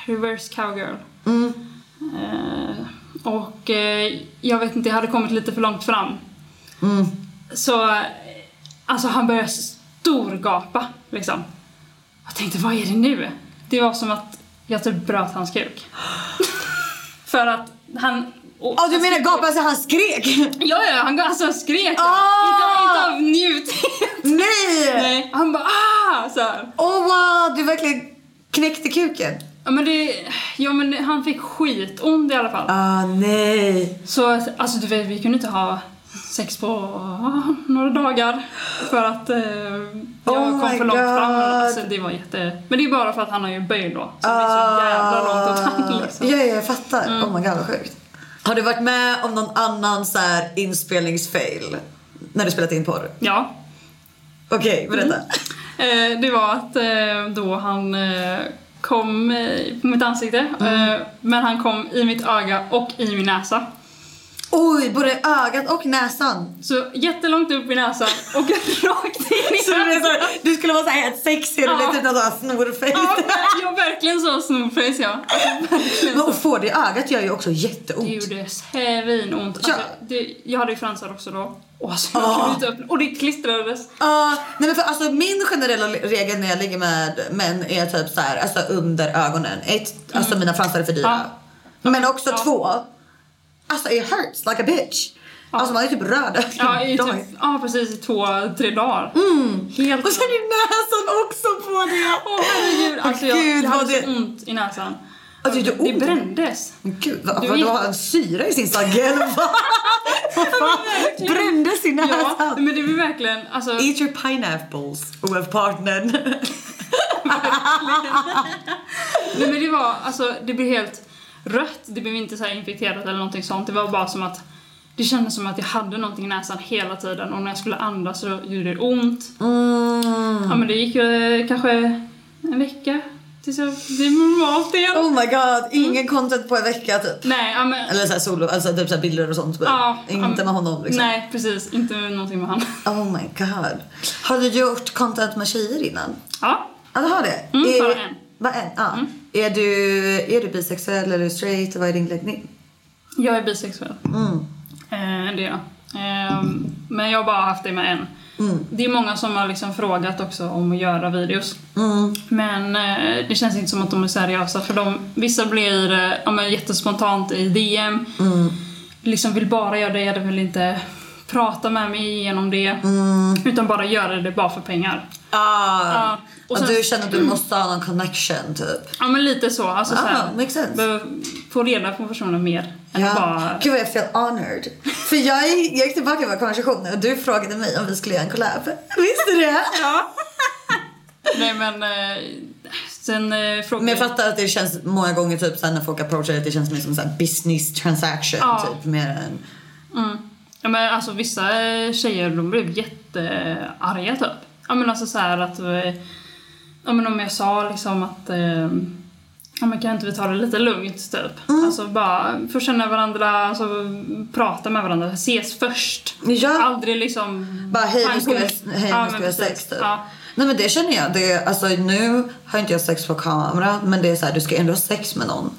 reverse cowgirl. Mm. Eh, och eh, jag vet inte, jag hade kommit lite för långt fram. Mm. Så, alltså han började storgapa liksom. Jag tänkte, vad är det nu? Det var som att jag typ bröt hans kuk. för att han... Ja, du menar gapa så han skrek? Ja, ja, han alltså, han skrek. Ah! Inte, inte av njuthet. Nej! Nej, han bara ah! Så här. Oh wow, du verkligen knäckte kuken. Ja men det, ja men han fick skitont i alla fall. Ah nej. Så alltså du vet, vi kunde inte ha sex på ah, några dagar för att eh, jag Oh kom för långt fram. God. Alltså, det var jätte... Men det är bara för att han har ju böjd då. Så det är så jävla långt åt han liksom. Ah. Ja, ja, jag fattar. Oh my god vad sjukt. Har du varit med om någon annan så här inspelningsfail? När du spelat in porr? Ja. Okej, berätta. Eh, det var att eh, då han eh, kom eh, på mitt ansikte. Mm. Eh, men han kom i mitt öga och i min näsa. Oj, både ögat och näsan. Så jättelångt upp i näsan och rakt in i Så näsan. du skulle vara så här helt sexig och Ja. blev typ här snorface. Ja, ver- ja, verkligen så snorface ja. Alltså, att få det i ögat gör ju också jätteont. Det gjorde svinont. Alltså, det, jag hade ju fransar också då. Och alltså, jag Ah. Och det klistrades. Ja, nej men för alltså min generella regel när jag ligger med män är typ så här, alltså under ögonen. Ett, alltså mina fransar är för dyra. Men också Ja. två, alltså it hurts like a bitch. Alltså man är typ röd. Ja, i typ, ja, precis i två, tre dagar. Helt Och sen är näsan också på det. Åh herregud. Alltså, jag, Gud, jag hade det- så ont i näsan. Alltså, det det brändes. Gud, vad, Du vad, gick- har en syra i sin verkligen. Brändes i Ja, näsan? men det var verkligen, alltså. Eat your pineapples, OF-partnern. Nej men det var, alltså det blev helt rött. Det blev inte så infekterat eller någonting sånt. Det var bara som att det kändes som att jag hade någonting i näsan hela tiden och när jag skulle andas så gjorde det ont. Mm. Ja men det gick ju eh, kanske en vecka tills jag blev normalt igen. Oh my god, ingen content på en vecka typ. Nej, ja men... Eller så här solo, alltså typ så här bilder och sånt. Ja, Inte ja, med honom liksom. Nej, precis. Inte någonting med han. Oh my god. Har du gjort content med tjejer innan? Ja. Ja, du har det? Mm, är, bara en. Bara en? Ja. Är, du, är du bisexuell eller straight? Vad är din läggning? Jag är bisexuell. Mm. Eh, det är jag. Eh, men jag har bara haft det med en. Mm. Det är många som har liksom frågat också om att göra videos. Mm. Men eh, det känns inte som att de är seriösa för de, vissa blir eh, ja, jättespontant i DM. Mm. Liksom vill bara göra det, de vill inte prata med mig genom det. Mm. Utan bara göra det bara för pengar. Ah. Och sen- du känner att du måste ha någon connection typ? Ja men lite så. Alltså, så Ah, här, makes sense. få reda på personen mer. Ja. bara... Gud vad jag feel honored. För jag, gick- jag gick tillbaka i vår konversation och du frågade mig om vi skulle göra en collab. Visste du det? Ja. Nej men eh, sen eh, frågade Men jag fattar att det känns många gånger typ såhär när folk approachar det, det känns mer som en business transaction Ja. typ mer än... Mm. Ja men alltså vissa eh, tjejer de blev jättearga typ. Ja men alltså så att... eh, Ja men om jag sa liksom att... eh, Ja men kan inte vi ta det lite lugnt typ? Mm. Alltså bara få känna varandra, alltså prata med varandra, ses först. Ja. Aldrig liksom... Bara hej nu ska vi, på. hej, Ja, nu ska men vi ha sex typ. Ja. Nej men det känner jag. Det, alltså, nu har inte jag sex på kamera men det är så här, du ska ändå ha sex med någon.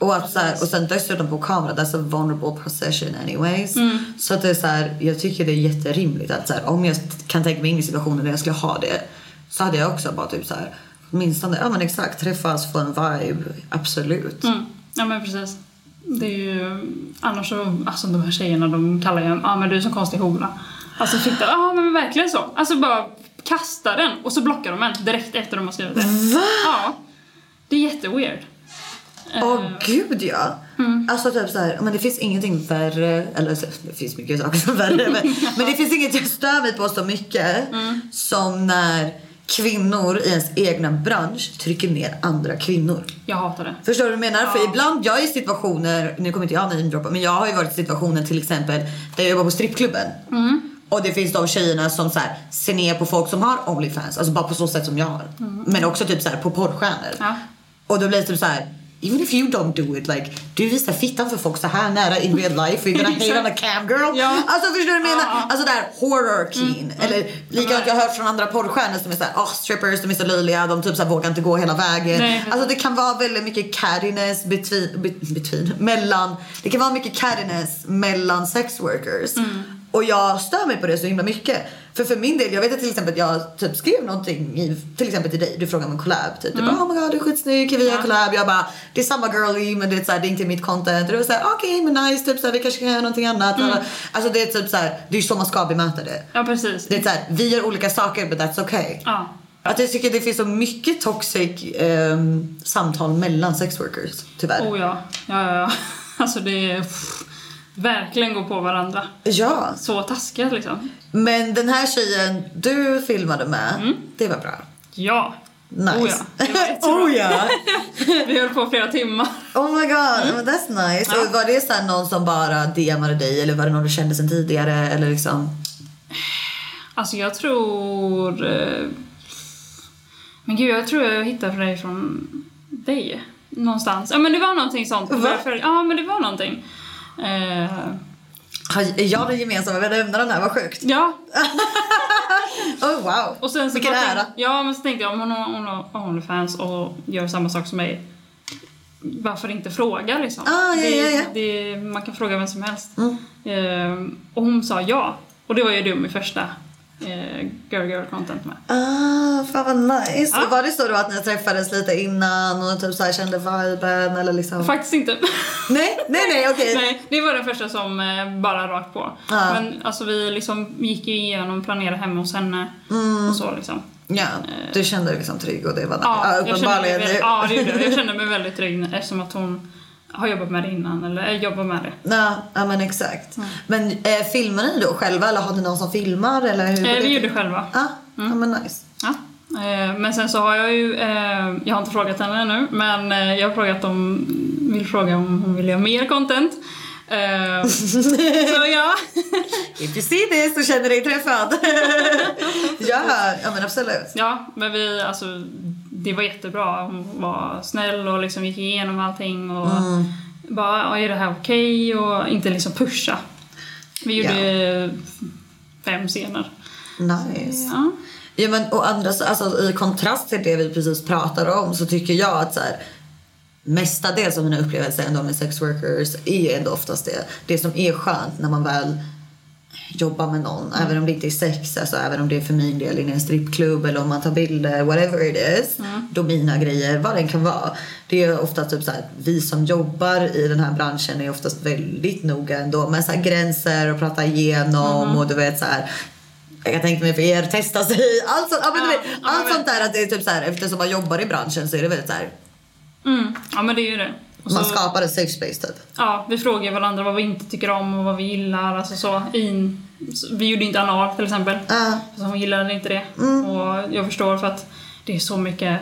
Och, att, så här, och sen dessutom på kamera, that's a vulnerable position anyways. Mm. Så att det är så här, jag tycker det är jätterimligt att så här, om jag kan tänka mig in i situationen där jag skulle ha det så hade jag också bara typ så här, åtminstone, ja men exakt, träffas, få en vibe, absolut. Mm. Ja men precis. Det är ju, annars så, alltså de här tjejerna de kallar ju ja ah, men du är så konstig hora. Alltså fick det, ja ah, men verkligen så. Alltså bara kasta den och så blockar de en direkt efter de har skrivit det. Va? Ja. Det är jätteweird. Åh Eh, gud ja. Alltså typ så här, men det finns ingenting värre, eller det finns mycket saker som är värre, men, men det finns inget jag stör mig på så mycket som när kvinnor i ens egna bransch trycker ner andra kvinnor. Jag hatar det. Förstår du vad jag menar? För ibland, jag är i situationer, nu kommer inte jag namedroppa, men jag har ju varit i situationer till exempel där jag jobbar på strippklubben. Och det finns de tjejerna som så här, ser ner på folk som har Onlyfans, alltså bara på så sätt som jag har. Men också typ så här, på porrstjärnor. Ja. Och då blir det typ så här. Even if you don't do it, like du visar fittan för folk så här nära in real life, you're gonna hate on a cam girl. Ja. Alltså förstår du vad jag menar? Ja. Alltså där horror keen. Eller likadant jag har hört från andra porrstjärnor som är såhär, oh strippers, de är så löjliga, de typ så här, vågar inte gå hela vägen. Nej, alltså det kan vara väldigt mycket cattiness between, be- between, mellan, det kan vara mycket cattiness mellan sex workers. Mm. Och jag stör mig på det så himla mycket. För för min del, jag vet att till exempel att jag typ skrev någonting i, till exempel till dig, du frågade om en collab. Typ, du bara oh my god du är skitsnygg, kan vi göra collab? Jag bara det är samma girly men det är, så här, det är inte mitt content. Och du var såhär okej men nice, typ, så här, vi kanske kan göra någonting annat. Alltså det är typ såhär, det är så man ska bemöta det. Ja, precis. Det är såhär, vi gör olika saker but that's okay. Ja. Att jag tycker det finns så mycket toxic ehm, samtal mellan sex workers, tyvärr. Oh ja. Ja, ja, ja. Alltså det är... Pff, verkligen gå på varandra. Ja, Så taskiga liksom. men den här tjejen du filmade med, det var bra. Ja. Nice. Oh ja. Oh ja! Vi höll på flera timmar. Oh my god, men that's nice. Och var det så någon som bara DMade dig eller var det någon du kände sen tidigare eller liksom? Alltså jag tror... eh, Men gud, jag tror jag hittade dig från dig. Någonstans. Ja men det var någonting sånt. Va? Ja men det var någonting. Eh, Har jag den gemensamma nämnaren här, vad sjukt. ja, Oh wow. och sen så Vilken ära. tänkte- Ja men så tänkte jag om hon har, Onlyfans och gör samma sak som mig. Varför inte fråga liksom? Ah, ja, det, ja, ja. Det, man kan fråga vem som helst. Mm. Eh, och hon sa ja. Och det var ju dum i första eh, Girl Girl Content med. Ah, fan vad nice. Ja. Och Var det så då att ni träffades lite innan och typ så här kände viben eller liksom? Faktiskt inte. Nej, nej, nej, okej. Nej, det var den första som eh, bara rakt på. Ja. Men alltså vi liksom gick ju igenom, planerade hemma hos henne och så liksom. Ja, du kände dig liksom trygg och det var Ja, ja, jag kände mig uppenbarligen. väldigt, ja, det gjorde jag. Jag kände mig väldigt trygg eftersom att hon har jobbat med det innan, eller jobbar med det. Ja, ja men exakt. Men eh, filmar ni då själva eller har ni någon som filmar eller hur? Eh, vi gjorde själva. Ja, ja men nice. Ja. Eh, Men sen så har jag ju, eh, jag har inte frågat henne ännu, men eh, jag har frågat om, vill fråga om hon vill göra mer content. Eh, Så ja. If you see this så känner dig träffad. ja, ja men absolut. Ja, men vi, alltså, det var jättebra. Hon var snäll och liksom gick igenom allting och bara, ja, är det här okej? Och inte liksom pusha. Vi gjorde fem scener. Nice. Ja. Ja men och andra, alltså i kontrast till det vi precis pratade om så tycker jag att så här, mestadels av mina upplevelser ändå med sex workers är ändå oftast det. Det som är skönt när man väl jobbar med någon, även om det inte är sex, alltså även om det är för min del i en strippklubb eller om man tar bilder, whatever it is. Då mina grejer, vad den kan vara. Det är ofta typ så här, vi som jobbar i den här branschen är oftast väldigt noga ändå med så här gränser och prata igenom och du vet så här jag tänka mig för er testa sig. Allt, sånt, ja, men Ja, vet, allt sånt där att det är typ så här, eftersom man jobbar i branschen så är det väldigt så här, Mm. ja, men det är ju det. Och man så- skapar en safe space typ. Ja, vi frågar varandra vad vi inte tycker om och vad vi gillar. Alltså så, i, så- vi gjorde inte anal till exempel. Ja. Så hon gillade inte det. Mm. Och jag förstår för att det är så mycket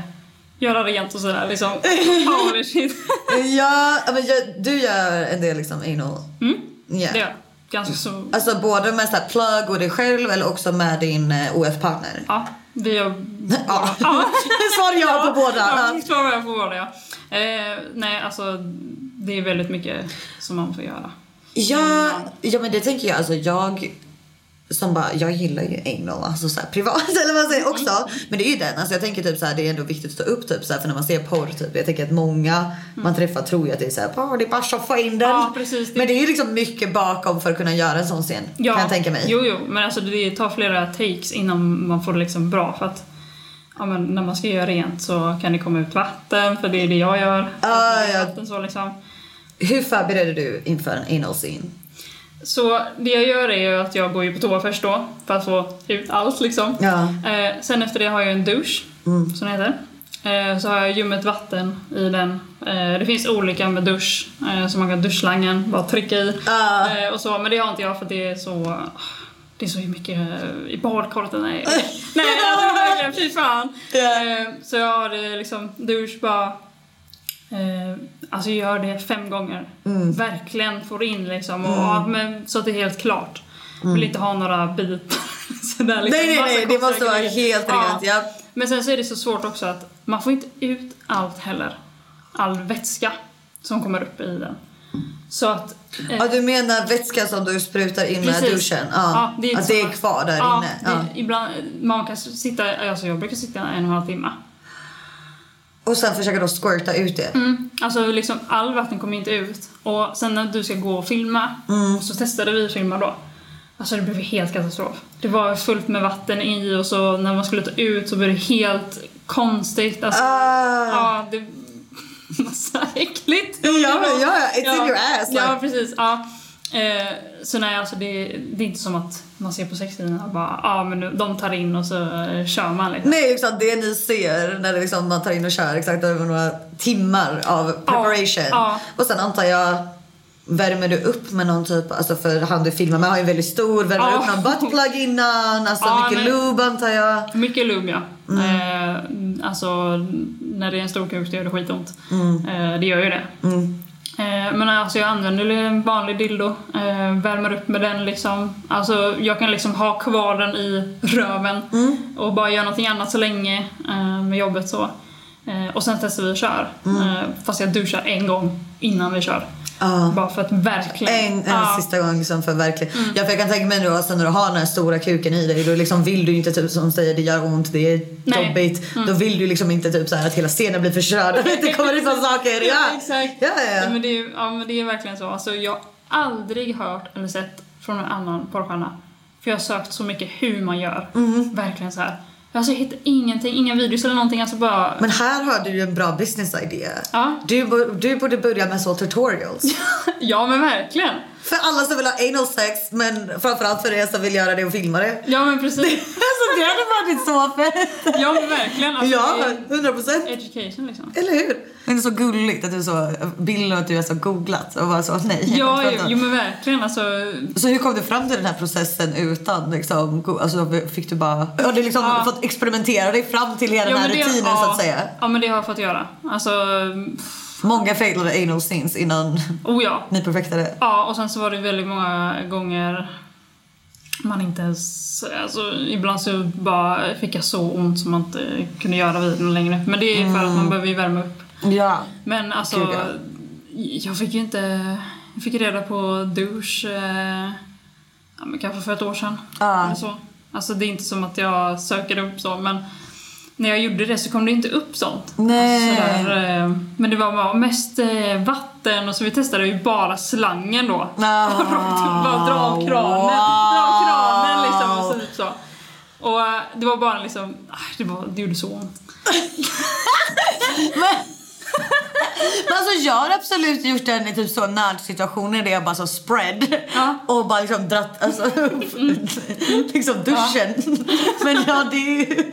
göra rent och sådär liksom. Holy shit. ja, men jag, du gör en del liksom anal. Mm, Ja. det gör. Ganska så... Alltså både med så här plug och dig själv eller också med din eh, OF-partner? Ja, vi har... Ja. Ja. Svar ja på båda. Ja, jag på båda ja. Eh, nej, alltså det är väldigt mycket som man får göra. Ja, ja men det tänker jag. Alltså jag som bara, jag gillar ju anal, alltså så här, privat eller vad man säger också. Men det är ju den, alltså jag tänker typ så här, det är ändå viktigt att stå upp typ så här, för när man ser porr typ. Jag tänker att många man träffar tror ju att det är så här, "Åh, det är bara få in den. Ja, precis. Men det är ju liksom mycket bakom för att kunna göra en sån scen. Kan jag tänka mig. Jo, jo, men alltså det tar flera takes innan man får det liksom bra för att ja, men när man ska göra rent så kan det komma ut vatten, för det är det jag gör. Ah, ja. Vatten, så, liksom. Hur förbereder du inför en anal scene? så det jag gör är ju att jag går ju på toa först då, för att få ut allt liksom. Ja. Eh, sen efter det har jag en douche, som det heter. Eh, Så har jag ljummet vatten i den. Eh, Det finns olika med dusch, eh, så man kan duschslangen bara trycka i. Eh, Och så, men det har inte jag för det är så... Det är så mycket eh, i badkaret. Nej, nej alltså, verkligen, fy fan. Ja. Eh, Så jag har det liksom dusch bara... Eh, alltså gör det fem gånger. Mm. Verkligen får in liksom. Och, ja, men, så att det är helt klart. Vill inte ha några bitar. Sådär, liksom, Mm. Nej, nej, nej, det måste vara helt rent, ja. Men sen så är det så svårt också att man får inte ut allt heller. All vätska som kommer upp i den. Så att... Ja, du menar vätskan som du sprutar in med Precis. duschen? Ja. det är, att det är kvar där ja, inne? Det, Ja. Ibland, man kan sitta, alltså jag brukar sitta en och en halv timme. Och sen försöka då squirta ut det? Mm. Alltså liksom all vatten kommer inte ut. Och sen när du ska gå och filma, Mm. så testade vi att filma då. Alltså det blev helt katastrof. Det var fullt med vatten i och så när man skulle ta ut så blev det helt konstigt. Alltså, Ah. Ja, det så äckligt. Ja, ja, it's in your ass, Ja, like. precis. Ja. Eh, så nej, alltså det, det är inte som att man ser på sextiden och bara, ja men nu, de tar in och så eh, kör man liksom. Nej, exakt det ni ser när det liksom man tar in och kör exakt över några timmar av preparation. ja. Och sen antar jag Värmer du upp med någon typ, alltså för han du filmar med har ju en väldigt stor, värmer du Ja. upp någon buttplug innan? Alltså Ja, mycket men- lube antar jag. Mycket lube ja. Mm. Eh, alltså när det är en stor kuk så gör det skitont. Mm. Eh, det gör ju det. Eh, men alltså jag använder en vanlig dildo, eh, värmer upp med den liksom. Alltså jag kan liksom ha kvar den i röven Mm. och bara göra någonting annat så länge eh, med jobbet så. Eh, och sen testar vi och kör. Mm. Eh, fast jag duschar en gång innan vi kör. Ja. Bara för att verkligen... En, en Ja. sista gång liksom för verkligen. Ja, för jag kan tänka mig nu alltså, när du har den här stora kuken i dig då liksom vill du inte typ som säger det gör ont, det är Nej. jobbigt. Då vill du liksom inte typ så här att hela scenen blir förstörd. det kommer sådana saker. Ja, exakt. Ja, ja, ja. men det är, ja, men det är verkligen så. Alltså, jag har aldrig hört eller sett från en annan porrstjärna. För jag har sökt så mycket hur man gör. Mhm. Verkligen så här. Alltså jag hittar ingenting, inga videos eller någonting. Alltså bara... Men här har du ju en bra business idea. Ja. Du, du borde börja med så tutorials. ja men verkligen. För alla som vill ha anal sex men framförallt för er som vill göra det och filma det. Ja men precis. alltså det hade varit så fett. ja men verkligen. Alltså, ja, det är 100 procent. education liksom. Eller hur? Det är så gulligt att du så bilder att du är så googlat och bara så nej. Ja, jo, jo men verkligen alltså. Så hur kom du fram till den här processen utan liksom, alltså fick du bara, har du liksom Ja. fått experimentera dig fram till hela den här men rutinen ja, så att säga? Ja men det har jag fått göra. Alltså, Många failade anal scenes innan oh ja. ni perfektade. Ja, och sen så var det väldigt många gånger man inte ens... Alltså, ibland så bara fick jag så ont som man inte kunde göra videon längre. Men det är för att man behöver ju värma upp. Ja. Men alltså, Gud, ja. jag fick ju inte... Jag fick reda på douche eh, ja, men kanske för ett år sedan. Ja. Eller så. Alltså det är inte som att jag söker upp så, men när jag gjorde det så kom det inte upp sånt. Nej. Alltså, sådär, eh, men det var mest eh, vatten och så vi testade ju bara slangen då. Ah, bara dra av kranen. Dra av kranen liksom och så, typ så. Och eh, det var bara liksom, ah, det, var, det gjorde så ont. Men alltså jag har absolut gjort den i typ så nödsituationer där jag bara så spread Ja. och bara liksom dratt, alltså liksom duschen. Men ja det är ju...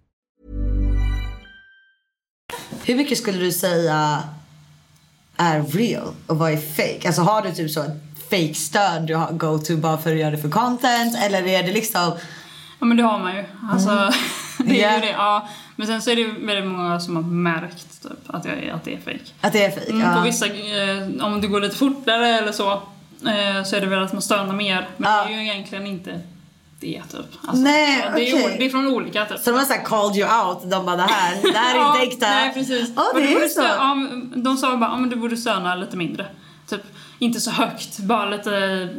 Hur mycket skulle du säga är real och vad är fake? Alltså har du typ så ett fake stöd du har go to bara för att göra det för content eller är det liksom Ja men det har man ju. Alltså, det är Ja. ju det. Ja. Men sen så är det väldigt många som har märkt typ, att, jag att det är fake. Att det är fejk? Mm, ja. På vissa, eh, om det går lite fortare eller så, eh, så är det väl att man stönar mer. Men Ja. det är ju egentligen inte det typ. Alltså, Nej, det, är, det är från olika typ. Så de har såhär called you out. De bara det här, det här är Ja, inte äkta. Nej precis. Men det är så. ja, de sa bara att du borde stöna lite mindre. Typ, inte så högt, bara lite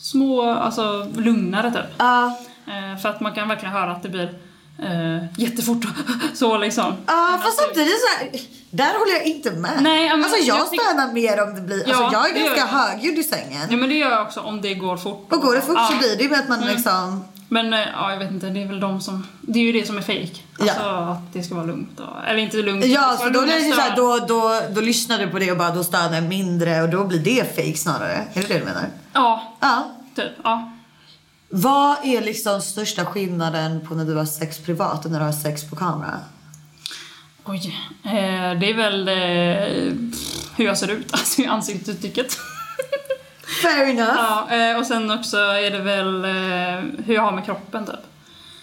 små, alltså lugnare typ. Ja. Eh, för att man kan verkligen höra att det blir eh, jättefort så liksom. Ja, Men fast det- samtidigt så här, där håller jag inte med. Nej, men alltså jag, jag stönar mer om det blir, alltså Ja, jag är ganska jag. högljudd i sängen. Ja men det gör jag också om det går fort. Och går det fort Ja. så blir det ju med att man liksom, Men eh, ja, jag vet inte, det är väl de som... Det är ju det som är fake. Alltså Ja. att det ska vara lugnt. Och, eller inte lugnt. ja så då blir det såhär, stön. då, då, då lyssnar du på det och bara då stönar jag mindre och då blir det fake snarare. Är det det du menar? Ja, Ja. typ. Ja. Vad är liksom största skillnaden på när du har sex privat och när du har sex på kamera? Oj. Eh, det är väl eh, hur jag ser ut, alltså i ansiktsuttrycket. Fair enough. ja, eh, och sen också är det väl hur jag har med kroppen typ.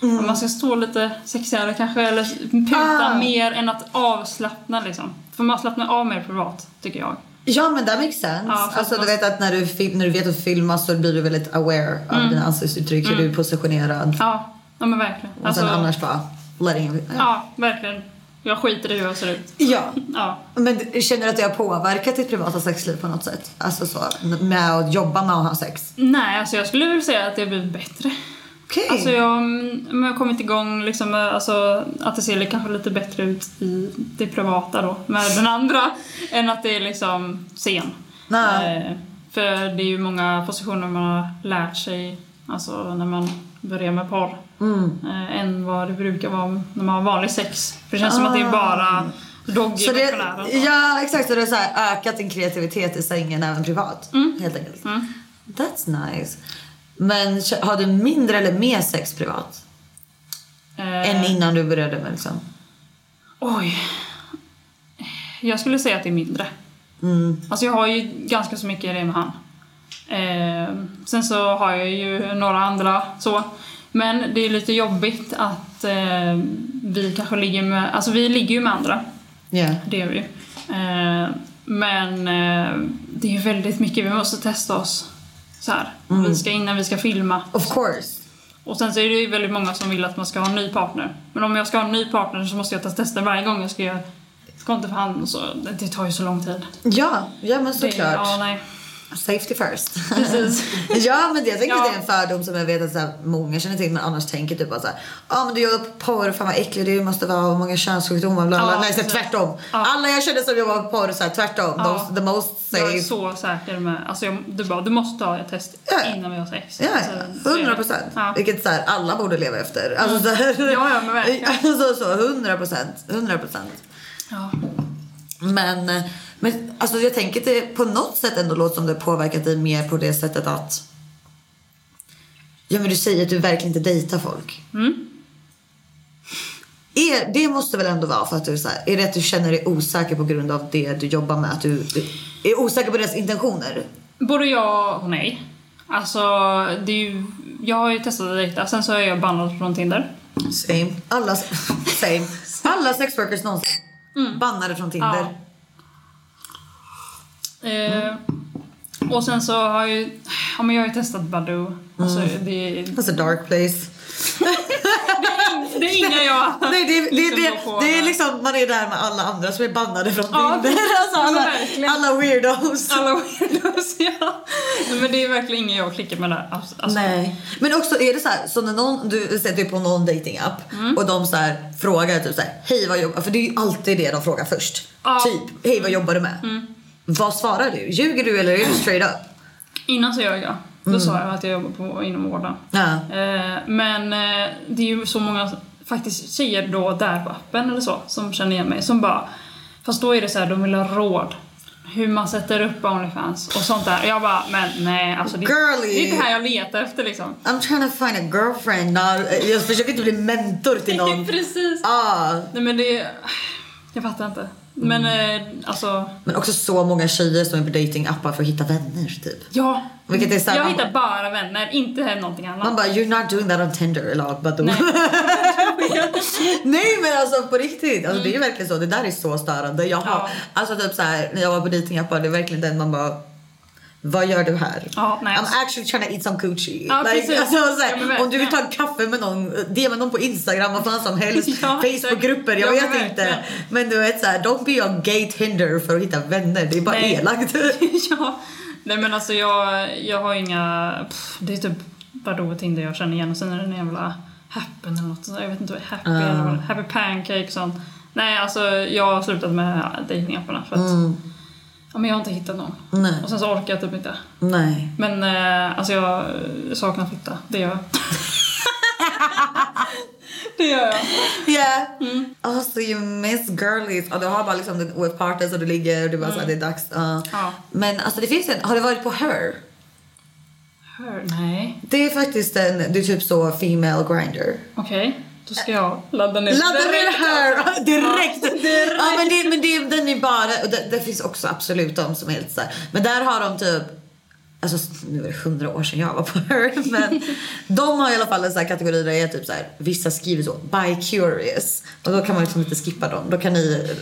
Mm. Man ska stå lite sexigare kanske, eller puta Ah. mer än att avslappna liksom. För man slappnar av mer privat, tycker jag. Ja men that makes sense. Ja, alltså du vet att när du, när du vet att filma så blir du väldigt aware av Mm. dina ansiktsuttryck, hur du är positionerad. Ja, ja men verkligen. Och sen Alltså, annars bara letting ja. Ja, verkligen. Jag skiter i hur jag ser ut. ja. Ja. Men känner du att det har påverkat ditt privata sexliv på något sätt? Alltså så, med att jobba med att ha sex? Nej, alltså jag skulle väl säga att det har blivit bättre. Okej. Alltså jag, jag har kommit igång liksom med, alltså att det ser kanske lite bättre ut i det privata då med den andra än att det är liksom scen. Nej. Eh, för det är ju många positioner man har lärt sig alltså när man börjar med porr. Mm. Eh, än vad det brukar vara när man har vanlig sex. För det känns som att det är bara doggy Ah. Så det, missionärer. så. ja exakt, så det har så här ökat din kreativitet i sängen även privat? Mm. Helt enkelt. That's nice. Men har du mindre eller mer sex privat? Eh, Än innan du började med liksom? Oj. Jag skulle säga att det är mindre. Mm. Alltså jag har ju ganska så mycket det med han. Eh, sen så har jag ju några andra så. Men det är lite jobbigt att eh, vi kanske ligger med, alltså vi ligger ju med andra. Ja. Det gör vi. Eh, men eh, det är ju väldigt mycket vi måste testa oss. Så här. Vi ska innan vi ska filma. Of course. Och sen så är det ju väldigt många som vill att man ska ha en ny partner. Men om jag ska ha en ny partner så måste jag ta tester varje gång jag ska göra ska inte för hand och så. Det, det tar ju så lång tid. Ja, ja men Det, såklart. ja, nej. Safety first. Ja men jag tänker Ja. att det är en fördom som jag vet att så här, många känner till men annars tänker typ bara såhär Ja men du jobbar på porr, fan vad äcklig du måste vara, många könssjukdomar bla bla. Ja, Nej så här, tvärtom. Ja. Alla jag känner som jobbar på porr så här, tvärtom. Ja. The most Jag är safe. så säker med... Alltså jag, du bara, du måste ha ett test Ja. innan vi har sex. Ja, så det. hundra procent. Ja. Vilket så här, alla borde leva efter. Alltså, så här, Ja, ja, men verkligen. Alltså så, hundra procent. Hundra procent. Ja. Men, men alltså jag tänker att det på något sätt ändå låter som det har påverkat dig mer på det sättet att Ja men du säger att du verkligen inte dejtar folk. Mm. Är, det måste väl ändå vara för att du så här, är det att du känner dig osäker på grund av det du jobbar med? Att du är osäker på deras intentioner? Både ja och nej. Alltså, det är ju... Jag har ju testat att dejta, sen så är jag bannad från Tinder. Same. Alla, same. Alla sexworkers någonsin. Bannade från Tinder. Eh, och sen så har jag ju... Ja, men jag har ju testat Badoo. Alltså, det, That's a dark place. det är inga jag Nej, det, det, liksom det, på det är liksom, man är där med alla andra som är bannade från Ja, Tinder. Alltså alla, verkligen. alla weirdos. Alla weirdos, ja. Men det är verkligen ingen jag klickar med där. Alltså, alltså, Nej. Men också är det så här, så när någon, du sätter dig på någon dating app Mm. och de så här frågar typ så här, hej vad jobbar För det är ju alltid det de frågar först. Ja. Mm. Typ, hej vad jobbar du med? Vad svarar du? Ljuger du eller är du straight up? Innan så gör jag. Då sa jag att jag jobbar på, inom vården. Ja. Eh, men eh, det är ju så många faktiskt tjejer då där på appen eller så som känner igen mig som bara Fast då är det så här, de vill ha råd. Hur man sätter upp Onlyfans och sånt där. Jag bara, men nej alltså det, Girly. det är inte det här jag letar efter liksom. I'm trying to find a girlfriend. now. jag försöker inte bli mentor till någon. Precis. Ah. Nej men det... Jag fattar inte. Men eh, alltså, Men också så många tjejer som är på datingappar för att hitta vänner typ. ja. Vilket är så här, jag hittar bara- vänner, inte någonting annat. Man bara, you're not doing that on Tinder lot, but Nej. Nej men alltså på riktigt, alltså, det är ju verkligen så. Det där är så störande. Jag har, Ja. Alltså typ så här, när jag var på datingappar, det är verkligen den man bara vad gör du här? Ja, nej, I'm alltså- actually trying to eat some coochie. Ja, precis. alltså, så här, Ja, men om du vill ta en kaffe med någon, DM någon på Instagram, vad fan som helst. Ja, Facebookgrupper, jag ja, men vet inte. Men du vet såhär, don't be on gay Tinder för att hitta vänner. Det är bara Nej. elakt. ja. Nej men alltså jag, jag har inga... Pff, det är typ Badoo Tinder jag känner igen och sen är det en jävla Happen eller något sånt. Jag vet inte vad Happy Ah. eller vad Happy Pancake och sånt. Nej alltså jag har slutat med datingapparna för att ja, men jag har inte hittat någon. Mm. Nej. Och sen så orkar jag typ inte. Nej. Men eh, alltså jag saknar fitta, det gör jag. det gör jag. Yeah. Mm. Oh, so you miss girlies. Och du har bara liksom with parties och du ligger och du bara såhär, det är dags. Uh. Mm. Ja. Men alltså det finns en, har du varit på Her? Hör, nej. Det är faktiskt en, det är typ så female grinder. Okej, då ska jag ladda ner Ladda ner direkt, Her alltså. direkt! Ja men, det, men det, den är bara, och det, det finns också absolut de som är helt såhär. Men där har de typ Alltså nu är det hundra år sedan jag var på Her men de har i alla fall en sån här kategori där det är typ så här, vissa skriver så, by curious. Och då kan man liksom inte skippa dem. Då kan ni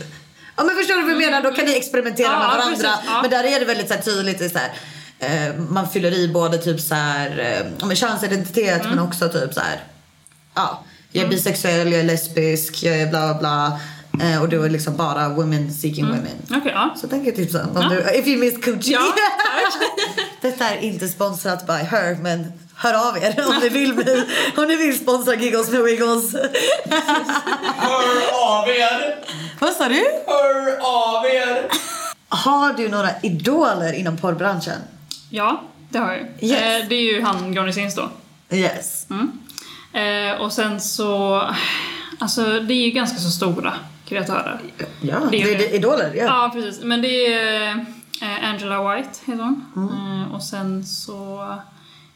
Ja men förstår du vad jag menar? Då kan ni experimentera Ja, med ja, varandra. precis, ja. Men där är det väldigt så här, tydligt så här, eh, man fyller i både typ så här, eh, ja, könsidentitet Mm. men också typ så här, ja, jag är bisexuell, jag är lesbisk, jag är bla bla. Eh, och då är liksom bara women seeking Mm. women. Okej, ja. Så tänker jag tipsa om du, if you miss coochie. Ja, Detta är inte sponsrat by her men hör av er om ni vill, bli, om ni vill sponsra Giggles med Wiggles. Hör av er! Vad sa du? Hör av er! Har du några idoler inom porrbranschen? Ja, det har jag ju. Yes. Eh, det är ju han Johnny Sins då. Yes. Mm. Eh, och sen så... Alltså det är ju ganska så stora kreatörer. Ja, Det det är är, det. idoler. Ja. Ja, precis. Men det är eh, Angela White heter hon. Mm. Eh, och sen så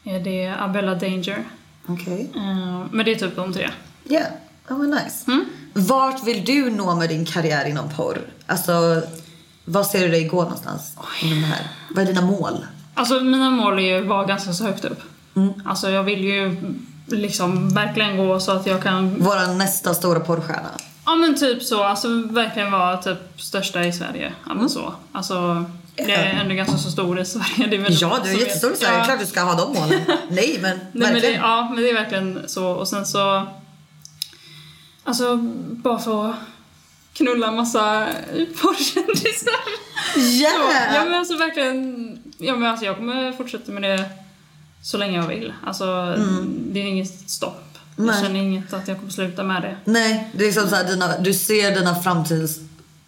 är det Abella Danger. Okej. Eh, men det är typ de tre. Ja, oh, vad nice. Mm. Vart vill du nå med din karriär inom porr? Alltså, vad ser du dig gå någonstans inom det här? Vad är dina mål? Alltså mina mål är ju att vara ganska så högt upp. Mm. Alltså jag vill ju liksom verkligen gå så att jag kan Vara nästa stora porrstjärna? Ja men typ så, alltså verkligen vara typ största i Sverige. Ja men så. Alltså, jag är ändå ganska så stor i Sverige. Det är väl Ja, du är jättestor i. Sverige. Ja. Klart du ska ha de målen. Nej, men Nej, men det, verkligen. ja, men det är verkligen så. Och sen så... Alltså, bara få knulla massa porrkändisar. Yeah! Ja men alltså verkligen, ja men alltså jag kommer fortsätta med det så länge jag vill. Alltså, det är inget stopp. Nej. Jag känner inget att jag kommer sluta med det. Nej, det är liksom så här, dina, du ser dina framtids...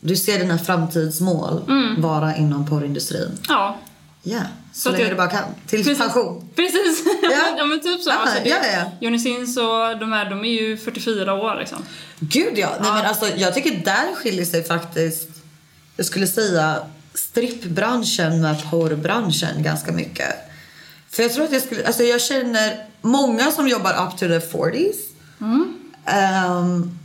Du ser dina framtidsmål vara inom porrindustrin. Ja, Ja, så, Så att länge jag- du bara kan. Till Precis. pension. Precis! Ja. ja men typ så. Ja, alltså, det, ja, ja. Johnny Sins och de här, de är ju 44 år liksom. Gud ja. Nej, men alltså, jag tycker där skiljer sig faktiskt, jag skulle säga strippbranschen med porrbranschen ganska mycket. För jag tror att jag skulle, alltså jag känner många som jobbar up to the 40s. Ehm,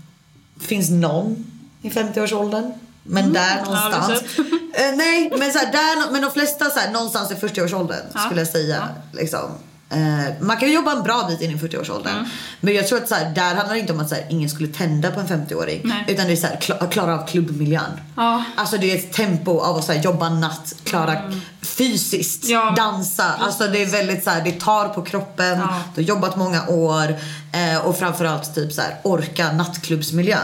finns någon i 50-årsåldern. Men där aldrig någonstans. Eh, nej, men, så här, där, men de flesta så här, någonstans i 40-årsåldern Ja. skulle jag säga. Liksom. Eh, man kan jobba en bra bit in i 40-årsåldern. Men jag tror att så här, där handlar det inte om att så här, ingen skulle tända på en 50-åring. Nej. Utan det är så här, kla- klara av klubbmiljön. Ja. Alltså det är ett tempo av att så jobba natt, klara fysiskt. Ja, dansa. Alltså det är väldigt så här, det tar på kroppen. Ja. Du har jobbat många år eh, och framförallt typ så här, orka nattklubbsmiljö.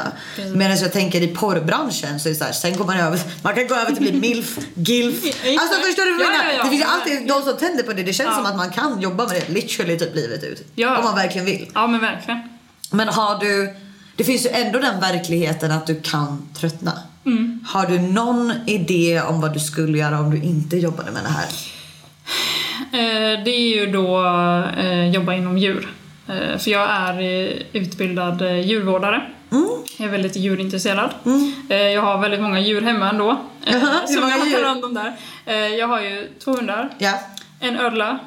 Medan jag tänker i porrbranschen så är det så här, sen går man över, man kan gå över till att bli milf, gilf. Alltså förstår du vad jag Ja, menar? ja. Det finns ju alltid de som tänder på det. Det känns som att man kan jobba med det literally typ livet ut. Om man verkligen vill. Ja men verkligen. Men har du, det finns ju ändå den verkligheten att du kan tröttna. Mm. Har du någon idé om vad du skulle göra om du inte jobbade med det här? Eh, det är ju då eh, jobba inom djur. Eh, för jag är utbildad djurvårdare. Mm. Jag är väldigt djurintresserad. Eh, jag har väldigt många djur hemma ändå. Hur som jag tar hand om där. Jag har ju två hundar. Ja. En ödla.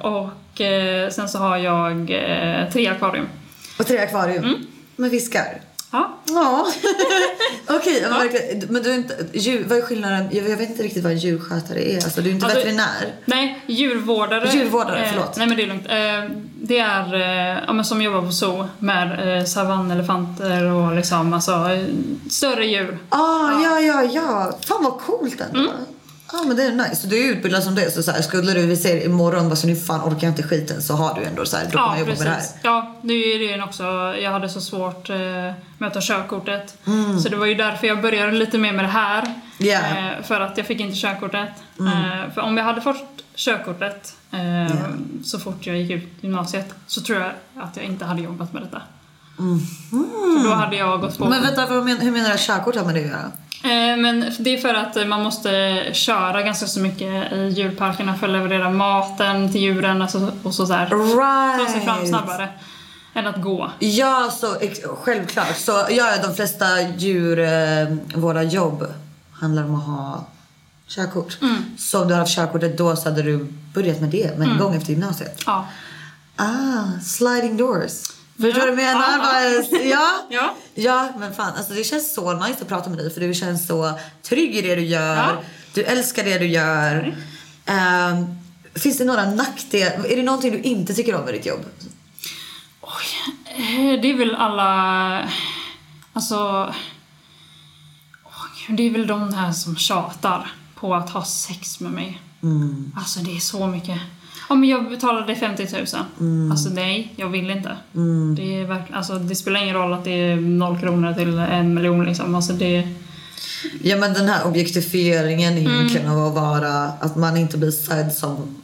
Och sen så har jag tre akvarium. Och tre akvarium. Mm. Med fiskar. Ja. Ja. Okej, men verkligen. Men du är inte, djur, vad är skillnaden? Jag, vet inte riktigt vad en djurskötare är. Alltså, du är inte Alltså, veterinär. Nej, djurvårdare. Djurvårdare, eh, förlåt. Nej men det är lugnt. Eh, det är eh, ja, men som jobbar på zoo med eh, savannelefanter och liksom alltså eh, större djur. Ah, ja, ja, ja. Fan vad coolt ändå. Mm. Ja, men det är nice. Du är utbildad som det. Så, så här, skulle du säger imorgon, bara så nu fan orkar jag inte skiten. Så har du ändå så här, då Ja, med det här. precis. Ja, det är ju det också. Jag hade så svårt eh, med att ta körkortet. Så det var ju därför jag började lite mer med det här. Mm. Mm. Eh, för att jag fick inte körkortet. Eh, för om jag hade fått körkortet eh, så fort jag gick ut gymnasiet så tror jag att jag inte hade jobbat med detta. För då hade jag gått på... Mm. Men vänta, vad men, hur menar du att körkort har med det att göra? Eh, Men det är för att eh, man måste köra ganska så mycket i djurparkerna för att leverera maten till djuren alltså, och så där. Ta sig fram Right. snabbare än att gå. Ja, så självklart. Så ja, de flesta djur, eh, våra jobb handlar om att ha körkort. Mm. Så om du hade haft körkortet då så hade du börjat med det med en Mm. gång efter gymnasiet. Ja. Ah, sliding doors. Förstår du vad jag menar? Ja, Ja. Ja. ja, men fan alltså det känns så nice att prata med dig för du känns så trygg i det du gör. Du älskar det du gör. Ehm, finns det några nackdelar? Är det någonting du inte tycker om med ditt jobb? Eh, Det är väl alla... Alltså... Det är väl de här som tjatar på att ha sex med mig. Alltså det är så mycket. Ja men jag betalade 50 000. Alltså nej, jag vill inte. Det, är verkligen, alltså, det spelar ingen roll att det är noll kronor till en miljon liksom. Alltså det... Ja men den här objektifieringen Mm. egentligen av att vara, att man inte blir sedd som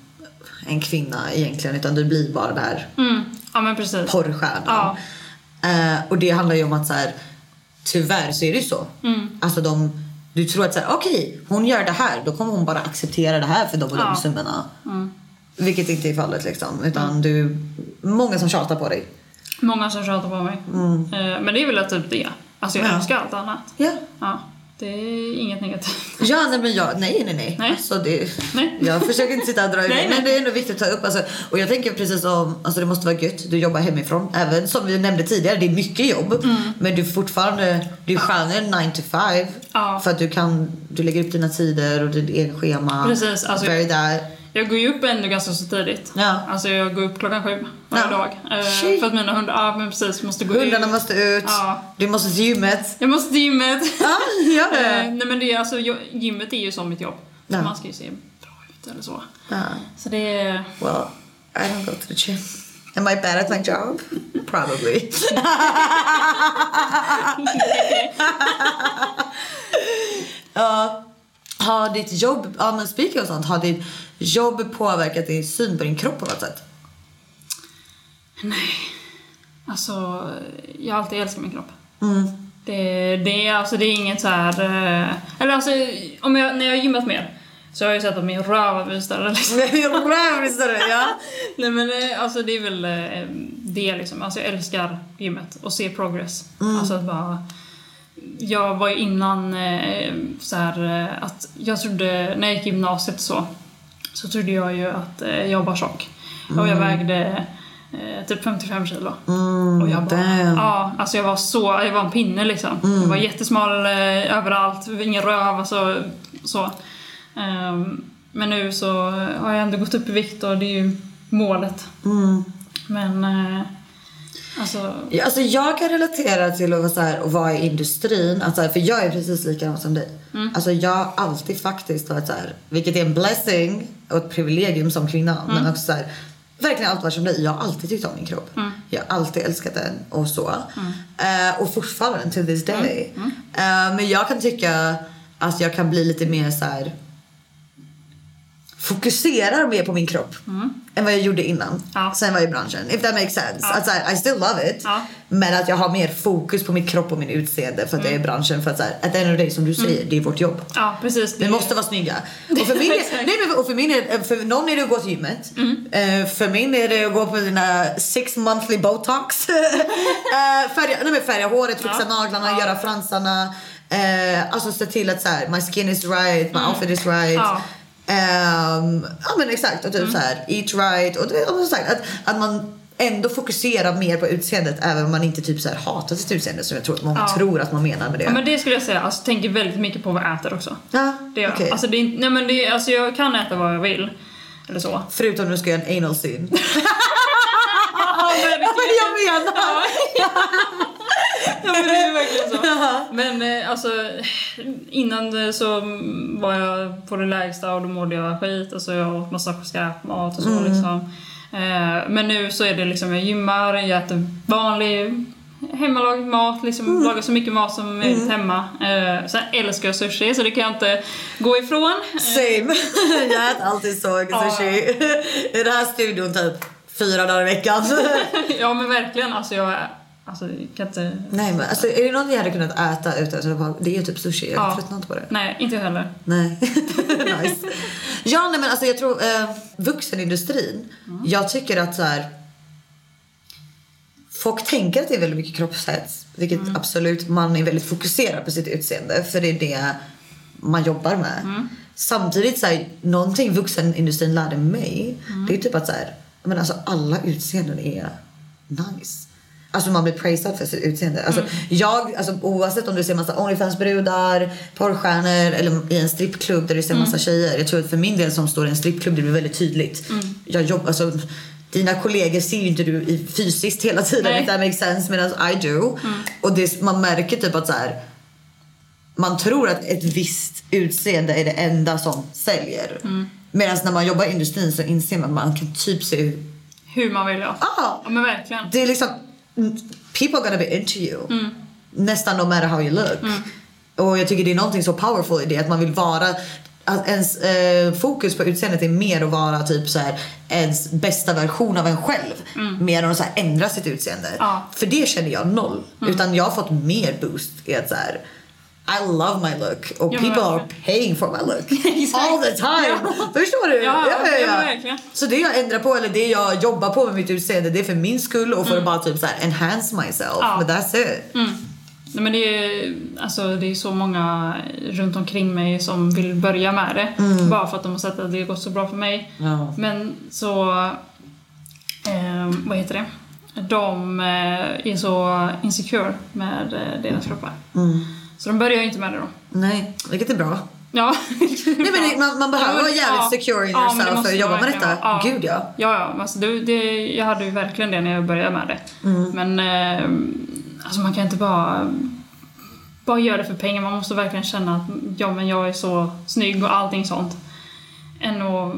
en kvinna egentligen utan du blir bara där Mm, ja men precis. porrstjärnan. Ja. Eh, och det handlar ju om att så här, tyvärr så är det ju så. Mm. Alltså de, du tror att så här, okej hon gör det här då kommer hon bara acceptera det här för de och de Ja. Mm. Vilket inte är fallet liksom. Utan du, många som tjatar på dig. Många som tjatar på mig. Eh, Men det är väl typ det. Alltså jag Ja. älskar allt annat. Ja. Ja. Det är inget negativt. Ja, nej, men jag, nej, nej, nej. Nej. Alltså, det, Nej. Jag försöker inte sitta och dra ut Nej, men det är ändå viktigt att ta upp. Alltså, och jag tänker precis som, alltså det måste vara gött, du jobbar hemifrån. Även som vi nämnde tidigare, det är mycket jobb. Mm. Men du fortfarande, du är skönare 9 to 5. Ja. För att du kan, du lägger upp dina tider och ditt eget schema. Precis, alltså- Very that. Jag går ju upp ändå ganska så tidigt. Ja. Alltså jag går upp klockan sju varje Ja. dag. Eh, Shit. för att mina hundar, ja men precis, måste gå Hundarna ut. måste ut, Ja. du måste till gymmet. Jag måste till gymmet. Ja, gör det. Eh, Nej men det är alltså, gymmet är ju som mitt jobb. Så Ja. man ska ju se bra ut eller så. Ja. Så det är... Well, I don't go to the gym. Am I bad at my job? Probably. Ja. har ditt jobb, ja men speaking och sånt, har ditt jobb påverkat din syn på din kropp på något sätt? Alltså, jag har alltid älskat min kropp. Mm. Det, det, alltså, det är inget så här... eh, Eller alltså, om jag, när jag har gymmat mer så har jag ju sett att min röv har blivit större. Liksom. Röv, större, ja. Nej men eh, alltså det är väl eh, det liksom. Alltså jag älskar gymmet och se progress. Mm. Alltså att bara... Jag var ju innan så här att jag trodde, när jag gick i gymnasiet så, så trodde jag ju att eh, jag var tjock. Och jag vägde eh, typ 55 kilo. och jag bara, Mm, damn. ja, alltså jag var så, jag var en pinne liksom. Jag var jättesmal eh, överallt, ingen röv, alltså så. Ehm, men nu så har jag ändå gått upp i vikt och det är ju målet. Men eh, alltså, Alltså jag kan relatera till att vara, så här, att vara i industrin. Alltså, för jag är precis likadan som dig. Alltså jag har alltid faktiskt varit så här, vilket är en blessing och ett privilegium som kvinna. Men också så här, verkligen alltid varit som dig. Jag har alltid tyckt om min kropp. Jag har alltid älskat den och så. Eh, och fortfarande till this day. Eh, men jag kan tycka att jag kan bli lite mer så här fokuserar mer på min kropp än vad jag gjorde innan. Ja. Sen var jag i branschen. If that makes sense. Att så här, I still love it. Ja. Men att jag har mer fokus på min kropp och min utseende för att jag är i branschen. För att så här, at the end of the day, som du säger, det är vårt jobb. ja precis. Vi måste vara snygga. Och för min nej, men och för min del, för någon är det att gå till gymmet. Eh, för min är det att gå på dina six monthly botox. uh, färga, nej, men färga håret, fixa Ja. naglarna, göra fransarna. Uh, alltså se till att så här, my skin is right, my outfit is right. Ehm, ja men exakt, och typ så här, eat right. Och, och som sagt, att, att man ändå fokusera mer på utseendet även om man inte typ så här hatar sitt utseende som jag tror att många Ja. tror att man menar med det. Ja, men det skulle jag säga. Alltså, tänker väldigt mycket på vad jag äter också. Ja, Det okej. Alltså, det är, nej, men det alltså, jag kan äta vad jag vill. Eller så. Förutom du ska göra en anal scene. Ja, men jag menar! Ja, men det är verkligen så. Men eh, alltså, innan så var jag på det lägsta och då mådde jag skit och så jag åt massa skräpmat och så liksom. Eh, Men nu så är det liksom, jag gymmar, jag äter vanlig hemmalagad mat, liksom lagar så mycket mat som möjligt hemma. Eh, Sen älskar jag sushi så det kan jag inte gå ifrån. Same. jag äter alltid så mycket Ja. sushi. I den här studion typ fyra dagar i veckan. Ja men verkligen, alltså jag alltså, kan inte... Nej men alltså är det något jag hade kunnat äta utan att bara, det är ju typ sushi. Jag Ja. tröttnar inte på det. Nej, inte jag heller. Nej. nice. Ja nej men alltså jag tror eh, vuxenindustrin. Jag tycker att så här. Folk tänker att det är väldigt mycket kroppshets. Vilket absolut, man är väldigt fokuserad på sitt utseende. För det är det man jobbar med. Samtidigt så här, någonting vuxenindustrin lärde mig. Det är typ att så här, men alltså alla utseenden är nice. Alltså man blir praisad för sitt utseende. Alltså, jag, alltså, oavsett om du ser massa Onlyfans-brudar, porrstjärnor eller i en strippklubb där du ser massa tjejer. Jag tror att för min del som står i en strippklubb det blir väldigt tydligt. Jag jobbar, alltså, dina kollegor ser ju inte du i fysiskt hela tiden, Nej. if that makes sense, medan I do. Och det, man märker typ att så här, man tror att ett visst utseende är det enda som säljer. Medan när man jobbar i industrin så inser man att man kan typ se Hur man vill ja. Ah! Ja men verkligen. det är liksom people are gonna be into you. Nästan no matter how you look. Och jag tycker det är någonting så powerful i det att man vill vara att ens eh, fokus på utseendet är mer att vara typ så här ens bästa version av en själv. Mer än att så här, ändra sitt utseende. Ja. för det känner jag noll. Utan jag har fått mer boost i att så här I love my look och Ja, people are paying for my look all the time. Förstår du? Ja, ja, ja. Så det jag ändrar på eller det jag jobbar på med mitt utseende det är för min skull och för att bara typ så här enhance myself. Mm. Ja. Mm. Men that's it. Nej, men det är, alltså, det är så många runt omkring mig som vill börja med det. Bara för att de har sett att det har gått så bra för mig. Ja. Men så... Eh, vad heter det? De eh, är så insecure med eh, deras kroppar. Så de börjar ju inte med det då. Nej, vilket är bra. Ja. Nej, men man, man behöver vara jävligt secure in det yourself för att jobba med detta. vara. Gud ja. Ja, ja. Alltså, det, det, jag hade ju verkligen det när jag började med det. Mm. Men eh, alltså, man kan inte bara, bara göra det för pengar. Man måste verkligen känna att ja, men jag är så snygg och allting sånt. Än att,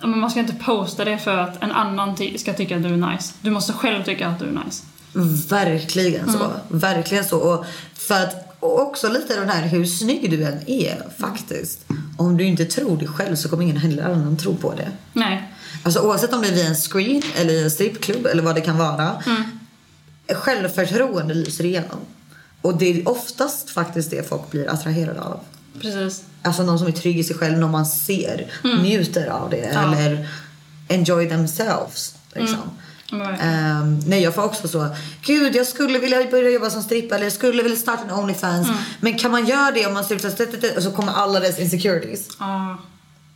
ja, men man ska inte posta det för att en annan ska tycka att du är nice. Du måste själv tycka att du är nice. Verkligen så. Mm. Verkligen så. Och för att och också lite den här hur snygg du än är faktiskt. Om du inte tror det själv så kommer ingen heller annan tro på det. Nej. Alltså oavsett om det är via en screen eller i en strippklubb eller vad det kan vara. Självförtroende lyser igenom. Och det är oftast faktiskt det folk blir attraherade av. Precis. Alltså någon som är trygg i sig själv, någon man ser, njuter av det Ja. eller enjoy themselves. Liksom. Ja, Ehm, nej jag får också så, gud jag skulle vilja börja jobba som strippa eller jag skulle vilja starta en Onlyfans. Men kan man göra det om man så här, och så kommer alla dess insecurities. Ja.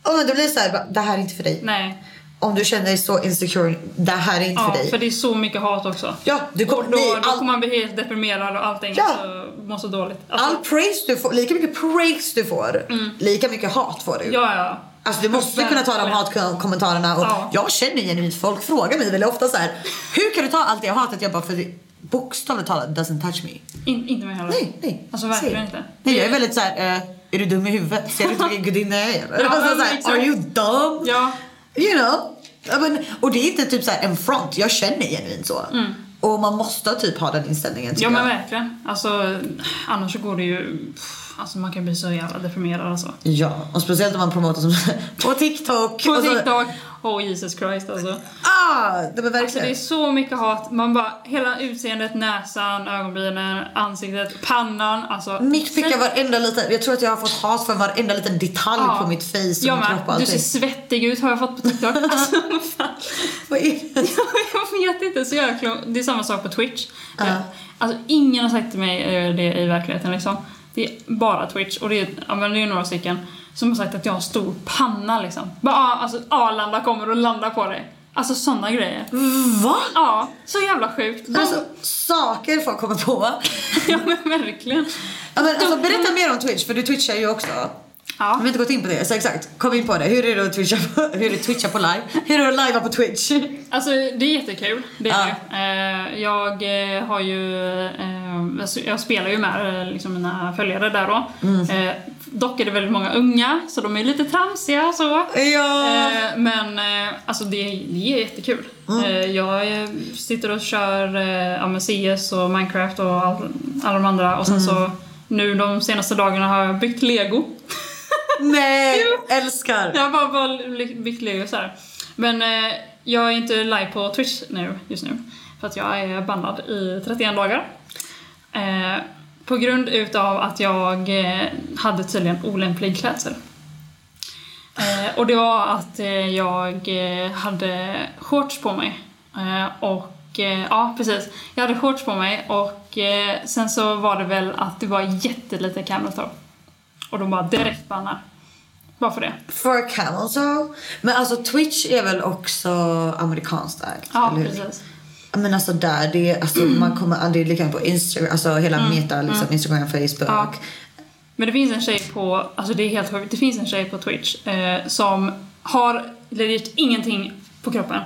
Och men det blir så här, det här är inte för dig. nej. Om du känner dig så insecure, det här är inte Ja, för dig. för det är så mycket hat också. Ja, du kommer, Och då, nej, då all, kommer man bli helt deprimerad och allting. Ja. Alltså, mår så dåligt. Alltså, all praise du får, lika mycket praise du får, lika mycket hat får du. Ja, ja. Alltså du måste kunna ta de hatkommentarerna och Ja. jag känner genuint folk frågar mig väldigt ofta så här. Hur kan du ta allt det hatet? Jag bara för bokstavligt talat doesn't touch me. In, inte mig heller. Nej, nej. Alltså verkligen Se. inte. Nej, jag är väldigt så här. eh, är du dum i huvudet? Ser du inte vilken gudinna jag är? Ja, alltså, så här, are you dumb? Ja. You know? Men, och det är inte typ så här en front. Jag känner genuint så. Och man måste typ ha den inställningen Mm. ja, men jag. verkligen. Alltså, annars så går det ju... Alltså man kan bli så jävla deprimerad alltså. Ja, och speciellt om man promotar som på TikTok. På och så- TikTok. Oh Jesus Christ alltså. Ah, det var Alltså verkligen. det är så mycket hat. Man bara, hela utseendet, näsan, ögonbrynen, ansiktet, pannan. Alltså. Mitt pickar varenda liten, jag tror att jag har fått hat för varenda liten detalj Ja. på mitt face och Jag min kropp och Du ser svettig ut har jag fått på TikTok. Alltså, vad fan. Vad är det? jag vet inte, så jäkla... Det är samma sak på Twitch. Alltså ingen har sagt till mig eh, det i verkligheten liksom. Det är bara Twitch och det är, ja, men det är några stycken som har sagt att jag har stor panna liksom. Bara, alltså Arlanda kommer och landar på dig. Alltså såna grejer. Va? Ja, så jävla sjukt. De, Alltså, saker folk kommer på. ja men verkligen. Ja, men, alltså, berätta mer om Twitch, för du twitchar ju också. Ja. Vi har inte gått in på det, så exakt. Kom in på det. Hur är det att twitcha på, hur är det twitcha på live? Hur är det att livea på Twitch? Alltså det är jättekul, det är Ja. det. Eh, Jag eh, har ju, eh, alltså, jag spelar ju med liksom mina följare där då. Mm. Dock är det väldigt många unga, så de är lite tramsiga och så. Ja. Men alltså det, det är jättekul. Mm. Jag sitter och kör ja, CS och Minecraft och all, alla de andra och sen Mm. så nu de senaste dagarna har jag byggt lego. Nej, älskar. Jag har bara, bara byggt lego så här. Men eh, jag är inte live på Twitch nu, just nu. För att jag är bannad i 31 dagar. Eh, på grund utav att jag eh, hade tydligen olämplig klädsel. Eh, och det var att eh, jag eh, hade shorts på mig. Och ja, precis. Jag hade shorts på mig och sen så var det väl att det var jättelite camel toe. Och de bara direkt bannar. Bara för det. For toe. Men alltså Twitch är väl också amerikanskt ägt? Ja, precis. Men alltså där, det är, alltså, man kommer aldrig lika på Instagram, alltså hela Mm. meta, liksom, Instagram, Facebook. Ja. Men det finns en tjej på, alltså det är helt sjukt, det finns en tjej på Twitch eh, som har legit ingenting på kroppen.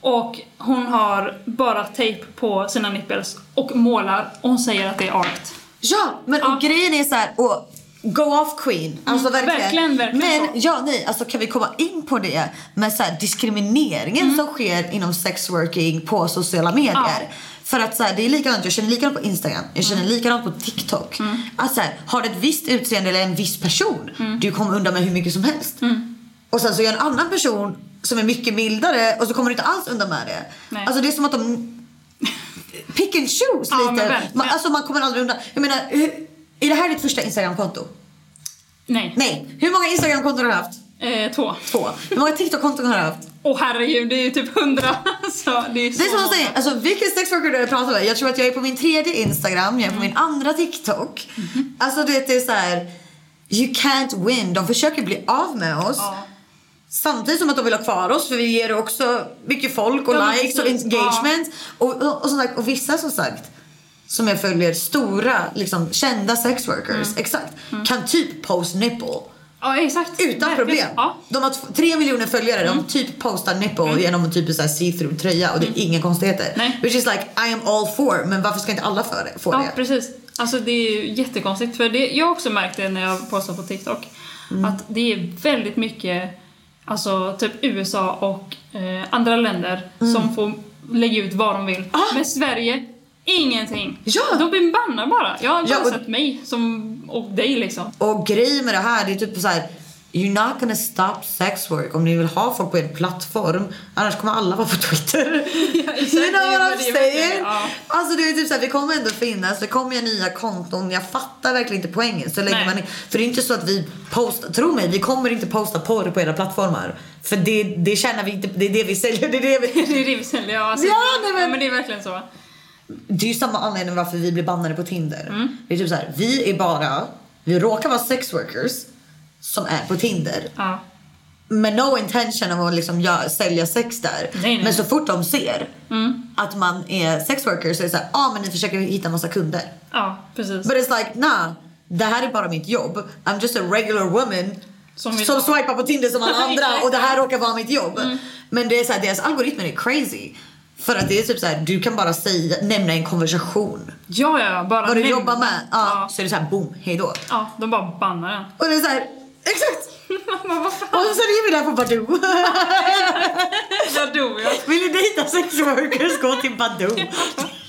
Och hon har bara tejp på sina nipples och målar och hon säger att det är art. Ja, men Ja. och grejen är så här, och go off queen. Alltså Mm, verkligen. verkligen, verkligen Men ja, nej, alltså kan vi komma in på det med så här, diskrimineringen Mm. som sker inom sexworking på sociala medier. Ja. För att så här, det är likadant, jag känner likadant på Instagram, jag känner Mm. likadant på TikTok. Att så här, har du ett visst utseende eller en viss person, Mm. du kommer undan med hur mycket som helst. Och sen så är en annan person som är mycket mildare och så kommer du inte alls undan med det. Nej. Alltså det är som att de pick and choose Ja, men lite. verkligen. man, alltså man kommer aldrig undan. Jag menar, hur, är det här ditt första Instagramkonto? Nej. Nej. Hur många Instagramkonton har du haft? Eh, två. Två. Hur många TikTok-konton har du haft? Åh herregud, det är ju typ hundra. så det är så Det är som jag säger, alltså vilken sexworker du pratar med. Jag tror att jag är på min tredje Instagram, jag är på min andra TikTok. Alltså du vet det är så här. You can't win. De försöker bli av med oss. Ja. Samtidigt som att de vill ha kvar oss för vi ger också mycket folk och Ja, likes och engagement. Och, och, och, som sagt, och vissa som sagt som jag följer, stora liksom, kända sexworkers, Mm. exakt, kan typ post nipple. Ja, exakt. Utan Verkligen. problem. Ja. De har tre miljoner följare, de typ postar nipple genom en typ här see-through tröja och det är inga konstigheter. Nej. Which is like, I am all for, men varför ska inte alla få det? Få Ja, det? precis. Alltså det är ju jättekonstigt. För det, jag har också märkt det när jag postar på TikTok. Att det är väldigt mycket, alltså typ USA och eh, andra länder som får lägga ut vad de vill. Men Sverige, ingenting. Ja. De blir bannade bara. Jag har bara Ja, och- sett mig som, och dig liksom. Och grejen med det här, det är typ så här. You're not gonna stop sex work om ni vill ha folk på er plattform. Annars kommer alla vara på Twitter. Ja, exakt. you know what I'm saying? ja. Alltså det är typ så här, vi kommer ändå finnas, det kommer ju nya konton. Jag fattar verkligen inte poängen. Så länge man, för det är inte så att vi postar, tro mig, vi kommer inte posta porr på era plattformar. För det, det tjänar vi inte, det är det vi säljer. Det är det vi, Det är det vi säljer. Ja, alltså, Ja, nej, men- ja, men det är verkligen så. Det är ju samma anledning varför vi blir bannade på Tinder. Mm. Det är typ så här, vi är bara, vi råkar vara sex workers som är på Tinder. Ja. Med no intention av att liksom göra, sälja sex där. Nej, nej. Men så fort de ser att man är sex worker så är det såhär, ja ah, men ni försöker hitta massa kunder. ja, precis. But it's like, nah. Det här är bara mitt jobb. I'm just a regular woman Som som, swipar på Tinder som alla andra. Mm. och det här råkar vara mitt jobb. Men det är så här, deras algoritmer är crazy. För att det är typ så här, du kan bara säga, nämna en konversation. Ja, ja, bara Vad du nämn- jobbar med. Ja, Ja. Så är det så här, boom, hejdå. ja, de bara bannar den. Och det är så här, exakt. Vad fan, Och så är vi där på Badoo. jag dog jag. Vill du dejta sex workers, gå till Badoo.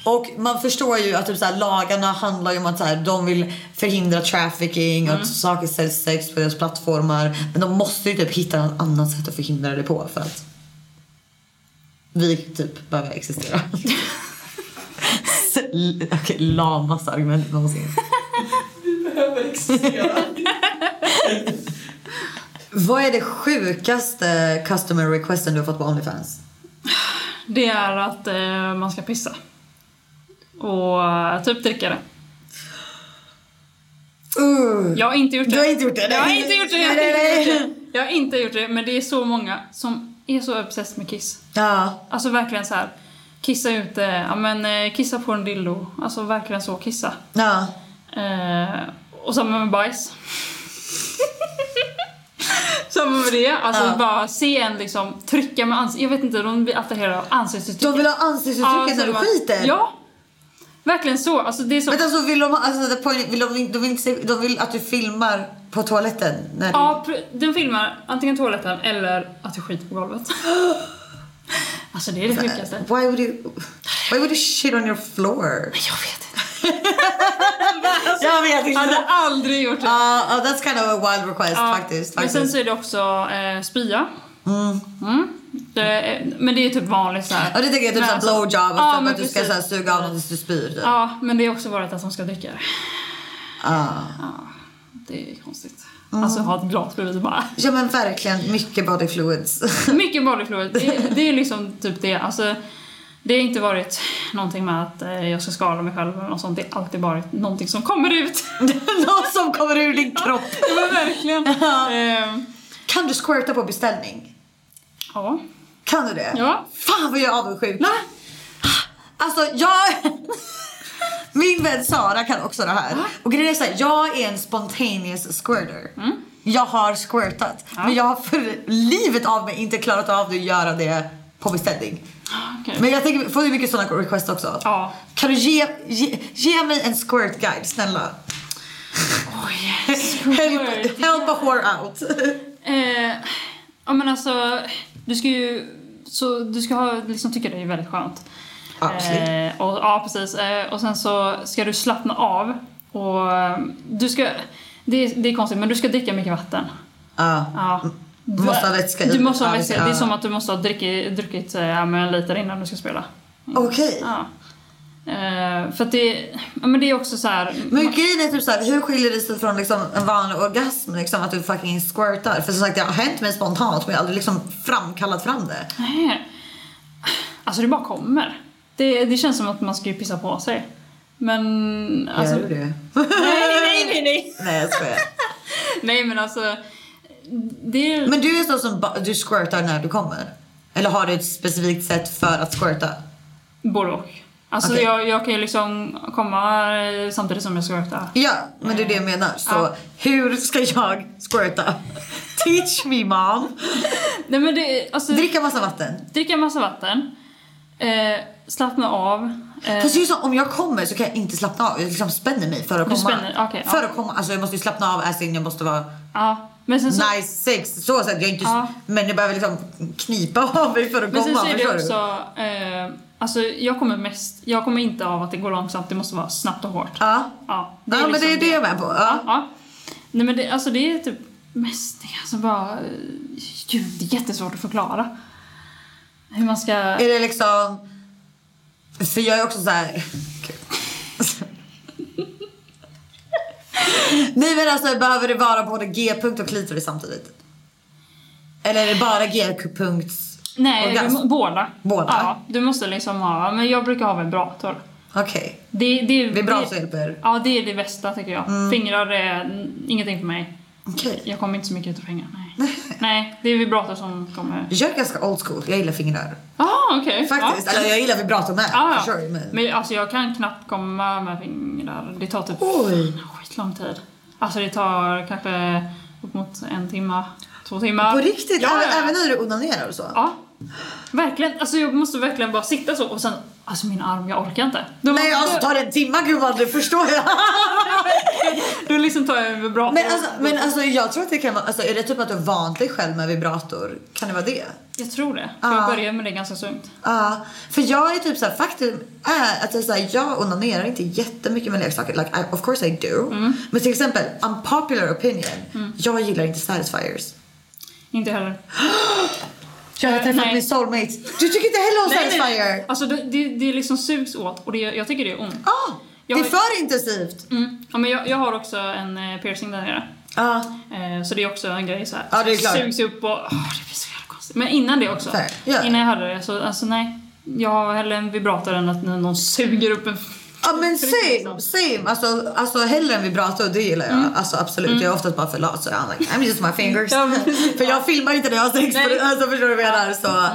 Och man förstår ju att typ så här, lagarna handlar ju om att så här, de vill förhindra trafficking och att saker säljs sex på deras plattformar. Men de måste ju typ hitta något annat sätt att förhindra det på för att vi typ behöver existera. Okej, lamaste argument någonsin. behöver existera. Vad är det sjukaste customer requesten du har fått på Onlyfans? Det är att eh, man ska pissa. Och eh, typ dricka det. Uh. Jag har inte gjort det. Du har inte gjort det? Jag har inte gjort det. Jag har Nej, inte nej, gjort nej. det. Jag har inte gjort det. Men det är så många som är så obsessed med kiss. Ja. Alltså verkligen så här. Kissa ute, ja men eh, kissa på en dildo. Alltså verkligen så, kissa. Ja. Eh, och samma med bajs. samma med det, alltså Ja. bara se en liksom trycka med ansiktet. Jag vet inte, de blir attraherade av ansiktsuttrycket. De vill ha ansiktsuttrycket när du skiter? Ja! Verkligen så. Alltså det är så... Men alltså vill de, alltså, the point, vill de, de, vill inte, de vill att du filmar på toaletten? När du... Ja, den filmar antingen toaletten eller att du skiter på golvet. alltså det är det sjukaste. Why would you, why would you shit on your floor? Jag vet inte. Jag vet Jag hade inte. aldrig gjort det. Ja, ja, that's kind of a wild request Ja, faktiskt. Men faktiskt. sen så är det också eh, spya. Mm. Det är, men det är typ vanligt så här. Ja, det tänker jag typ Men såhär alltså- blowjob Ja, typ men att du ska precis. såhär, suga av något tills du spyr. Typ. Ja, men det är också varit att de ska dricka det. Ah. Det är konstigt. Alltså ha ett glas bredvid bara. Ja men verkligen, mycket body fluids. Mycket body fluid. Det, det är liksom typ det. Alltså, det har inte varit någonting med att eh, jag ska skala mig själv eller något sånt. Det har alltid varit någonting som kommer ut. Något som kommer ur din kropp. Det var verkligen. Ehm, Kan du squirta på beställning? Ja. Kan du det? Ja. Fan vad jag är avundsjuk. Alltså jag... Min vän Sara kan också det här. Och grejen är så här, jag är en spontaneous squirter. Jag har squirtat. Men jag har för livet av mig inte klarat av att göra det på beställning. Okej. Men jag tänker, får du mycket sådana requests också? Ja. Kan du ge, ge, ge mig en squirt guide, snälla? help, help a whore out. Eh, ja men alltså, du ska ju så, du ska ha, liksom tycka det är väldigt skönt. Absolut. Eh, och, ja precis. Eh, och sen så ska du slappna av. Och eh, du ska, det, är- det är konstigt men du ska dricka mycket vatten. Ja. Ja. Du måste ha vätska i. Du måste ha vätska. Det är som att du måste ha druckit, druckit men en liter innan du ska spela. Okej. Ja. Eh, för att det, ja, men det är också så här. Men grejen är typ såhär, hur skiljer det sig från liksom en vanlig orgasm? Liksom att du fucking squirtar? För som sagt det har hänt mig spontant men jag har aldrig liksom framkallat fram det. Nej. Alltså det bara kommer. Det, det känns som att man ska ju pissa på sig. Men alltså... Gör du det? Nej, nej, nej, nej. Nej jag skojar. Nej men alltså. Det. Men du är så som du squirtar när du kommer? Eller har du ett specifikt sätt för att squirta? Både och. Alltså Okej. jag, jag kan ju liksom komma samtidigt som jag röka. Ja, men det är det jag menar. Så Ja. hur ska jag squirta? Teach me mom. Nej men det alltså, Dricka massa vatten. dricka massa vatten. Eh, slappna av. Eh, Fast det är ju så, om jag kommer så kan jag inte slappna av. Jag liksom spänner mig för att komma. spänner, okej, för ja. att komma. Alltså jag måste slappna av as in jag måste vara ja. Men sen så, nice sex. Så sätt. Jag inte, Ja. Men jag behöver liksom knipa av mig för att men sen komma. så är det också. Eh, alltså jag kommer mest. Jag kommer inte av att det går långsamt. Det måste vara snabbt och hårt. Ja. Ja, ja men det är liksom det jag är med på. Ja. Ja. Nej men det, alltså det är typ mest det. Alltså bara... eh, Gud, det är jättesvårt att förklara. Hur man ska... Är det liksom... För jag är också så här... Nej men alltså behöver det vara både G-punkt och klitoris samtidigt? Eller är det bara G-punkt? Nej, du, orgasm? båda. Båda? Ja, du måste liksom ha... Men jag brukar ha vibrator. Okej. Det, det, Vibrator det, hjälper? Ja, det är det bästa tycker jag. Mm. Fingrar är ingenting för mig. Okej. Jag kommer inte så mycket ut ur fingrar. Nej. Nej, det är vibrator som kommer... Jag är ganska old school. Jag gillar fingrar. Ah, okej. Faktiskt. Ja. Eller jag gillar vibrator med. Ja, ja. Sure, men... Men alltså jag kan knappt komma med fingrar. Det tar typ Oj. skitlång tid. Alltså det tar kanske upp mot en timme, två timmar. På riktigt? Ja, även, ja. även när du onanerar och så? Ja. Verkligen. Alltså jag måste verkligen bara sitta så och sen, alltså min arm, jag orkar inte. Då, Nej alltså tar det en timme gumman, det förstår jag. då liksom tar jag en vibrator. Men alltså, men alltså jag tror att det kan vara, alltså är det typ att du har vant dig själv med vibrator? Kan det vara det? Jag tror det. För Ja. jag började med det ganska ungt. Ja, för jag är typ såhär, faktum är att jag, såhär, jag onanerar inte jättemycket med leksaker. Like, I, of course I do. Mm. Men till exempel, unpopular opinion. Jag gillar inte satisfiers. Inte heller. Jag har Eh, träffat nej. min soulmate. Du tycker inte heller om satisfier? Alltså det, det, det liksom sugs åt och det, jag tycker det är ont. Ah, det Jag är har- för intensivt. Mm. Ja, men jag, jag har också en eh, piercing där nere. Ja, Eh, så det är också en grej så här. Ja, det är klart. Sugs upp och åh, det blir så jävla konstigt. Men innan det också. Fair. Ja. Innan jag hade det så, alltså nej. Jag har hellre en vibrator än att någon suger upp en... Ja, men same, liksom- same. Alltså, alltså hellre en vibrato, det gillar jag. Alltså absolut. Jag är oftast bara för lat så I'm like, I'm just my fingers. Ja, för jag filmar inte när jag har sex. Nej. Alltså förstår du vad jag menar? Så.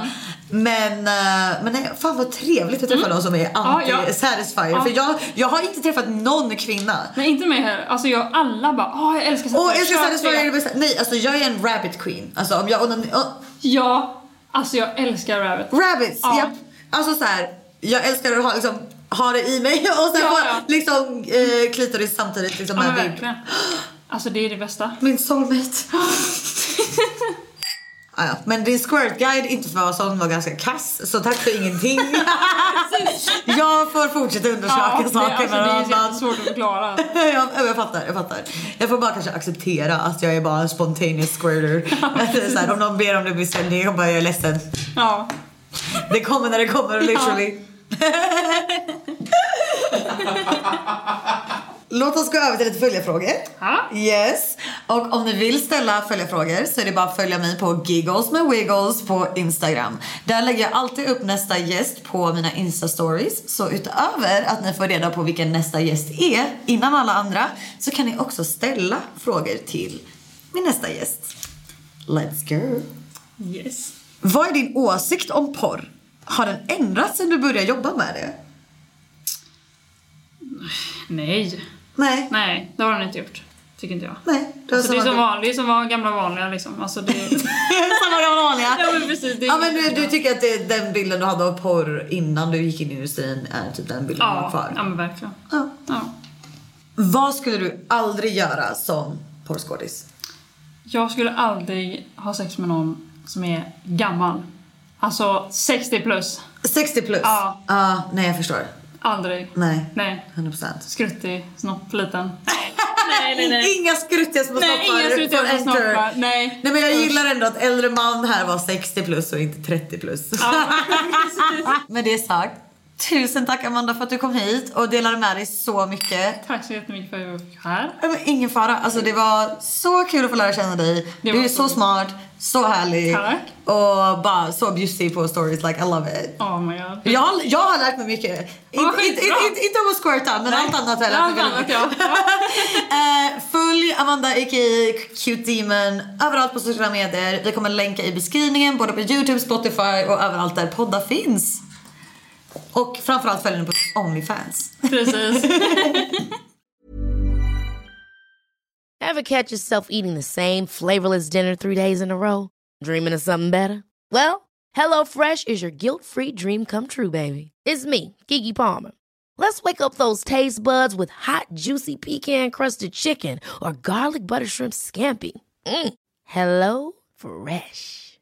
Men, eh, men nej, fan vad trevligt att träffa någon som är Ja, ja. anti-satisfier. Ja. För jag, jag har inte träffat någon kvinna. Nej inte mig heller. Alltså jag, alla bara åh jag älskar Åh, satisfier. jag ska Kör satisfier. Nej, alltså jag är en rabbit queen. Alltså om jag... Om, om, Ja, alltså jag älskar rabbit. rabbits, Ja. japp. Alltså så här, jag älskar att ha, liksom, ha det i mig och sen Ja, få ja. liksom, eh, klitoris samtidigt. Liksom, Ja men med verkligen. Alltså det är det bästa. Min soulmate. Ah, ja. Men din squirt guide, inte för att vara sån, var ganska kass. Så tack för ingenting. jag får fortsätta undersöka det, saker alltså, det är jättesvårt att förklara. jag, jag fattar, jag fattar. Jag får bara kanske acceptera att jag är bara en spontaneous squirter. så här, om någon ber om det beställning, jag bara jag är ledsen. Ja. Det kommer när det kommer literally. Låt oss gå över till lite följarfrågor. Ja. Yes. Och om ni vill ställa följarfrågor så är det bara att följa mig på Giggles med Wiggles på Instagram. Där lägger jag alltid upp nästa gäst på mina Insta-stories. Så utöver att ni får reda på vilken nästa gäst är innan alla andra så kan ni också ställa frågor till min nästa gäst. Let's go. Yes. Vad är din åsikt om porr? Har den ändrats sen du började jobba med det? Nej. Nej. Nej, det har den inte gjort. Tycker inte jag. Nej. Har Alltså, det är som vanligt, som var gamla vanliga liksom. Alltså det... Samma gamla vanliga. ja men precis. Det Ja men du, du tycker att det, den bilden du hade av porr innan du gick in i industrin är typ den bilden du har Ja, kvar? ja men verkligen. Ja. Ja. Vad skulle du aldrig göra som porrskådis? Jag skulle aldrig ha sex med någon som är gammal. Alltså 60 plus. 60 plus? Ja. Ja, nej jag förstår. Aldrig. Nej. Nej. 100%. Skruttig, snopp, liten. Nej, nej, nej. Inga skruttiga små Nej, snoppar inga skruttiga små snoppar. Nej. Nej men jag gillar ändå att äldre man här var 60 plus och inte 30 plus. Med det sagt, tusen tack Amanda för att du kom hit och delade med dig så mycket. Tack så jättemycket för att jag fick här. Nej, men ingen fara. Alltså, det var så kul att få lära känna dig. Du är så så- smart, så härlig Tack. och bara så bjussig på stories. Like, I love it. Oh my god. Jag har, jag har lärt mig mycket. Inte, inte, skitbra. inte, inte om att squirta, men allt annat har jag lärt mig Allt annat, ja. Eh, Följ Amanda a.k.a. Cute Demon överallt på sociala medier. Vi kommer länka i beskrivningen både på Youtube, Spotify och överallt där poddar finns. Och framförallt följ henne på Onlyfans. Precis. Ever catch yourself eating the same flavorless dinner three days in a row? Dreaming of something better? Well, hello fresh is your guilt free dream come true, baby. It's me, Gigi Palmer. Let's wake up those taste buds with hot, juicy pecan crusted chicken or garlic butter shrimp scampi. Mm. Hello Fresh.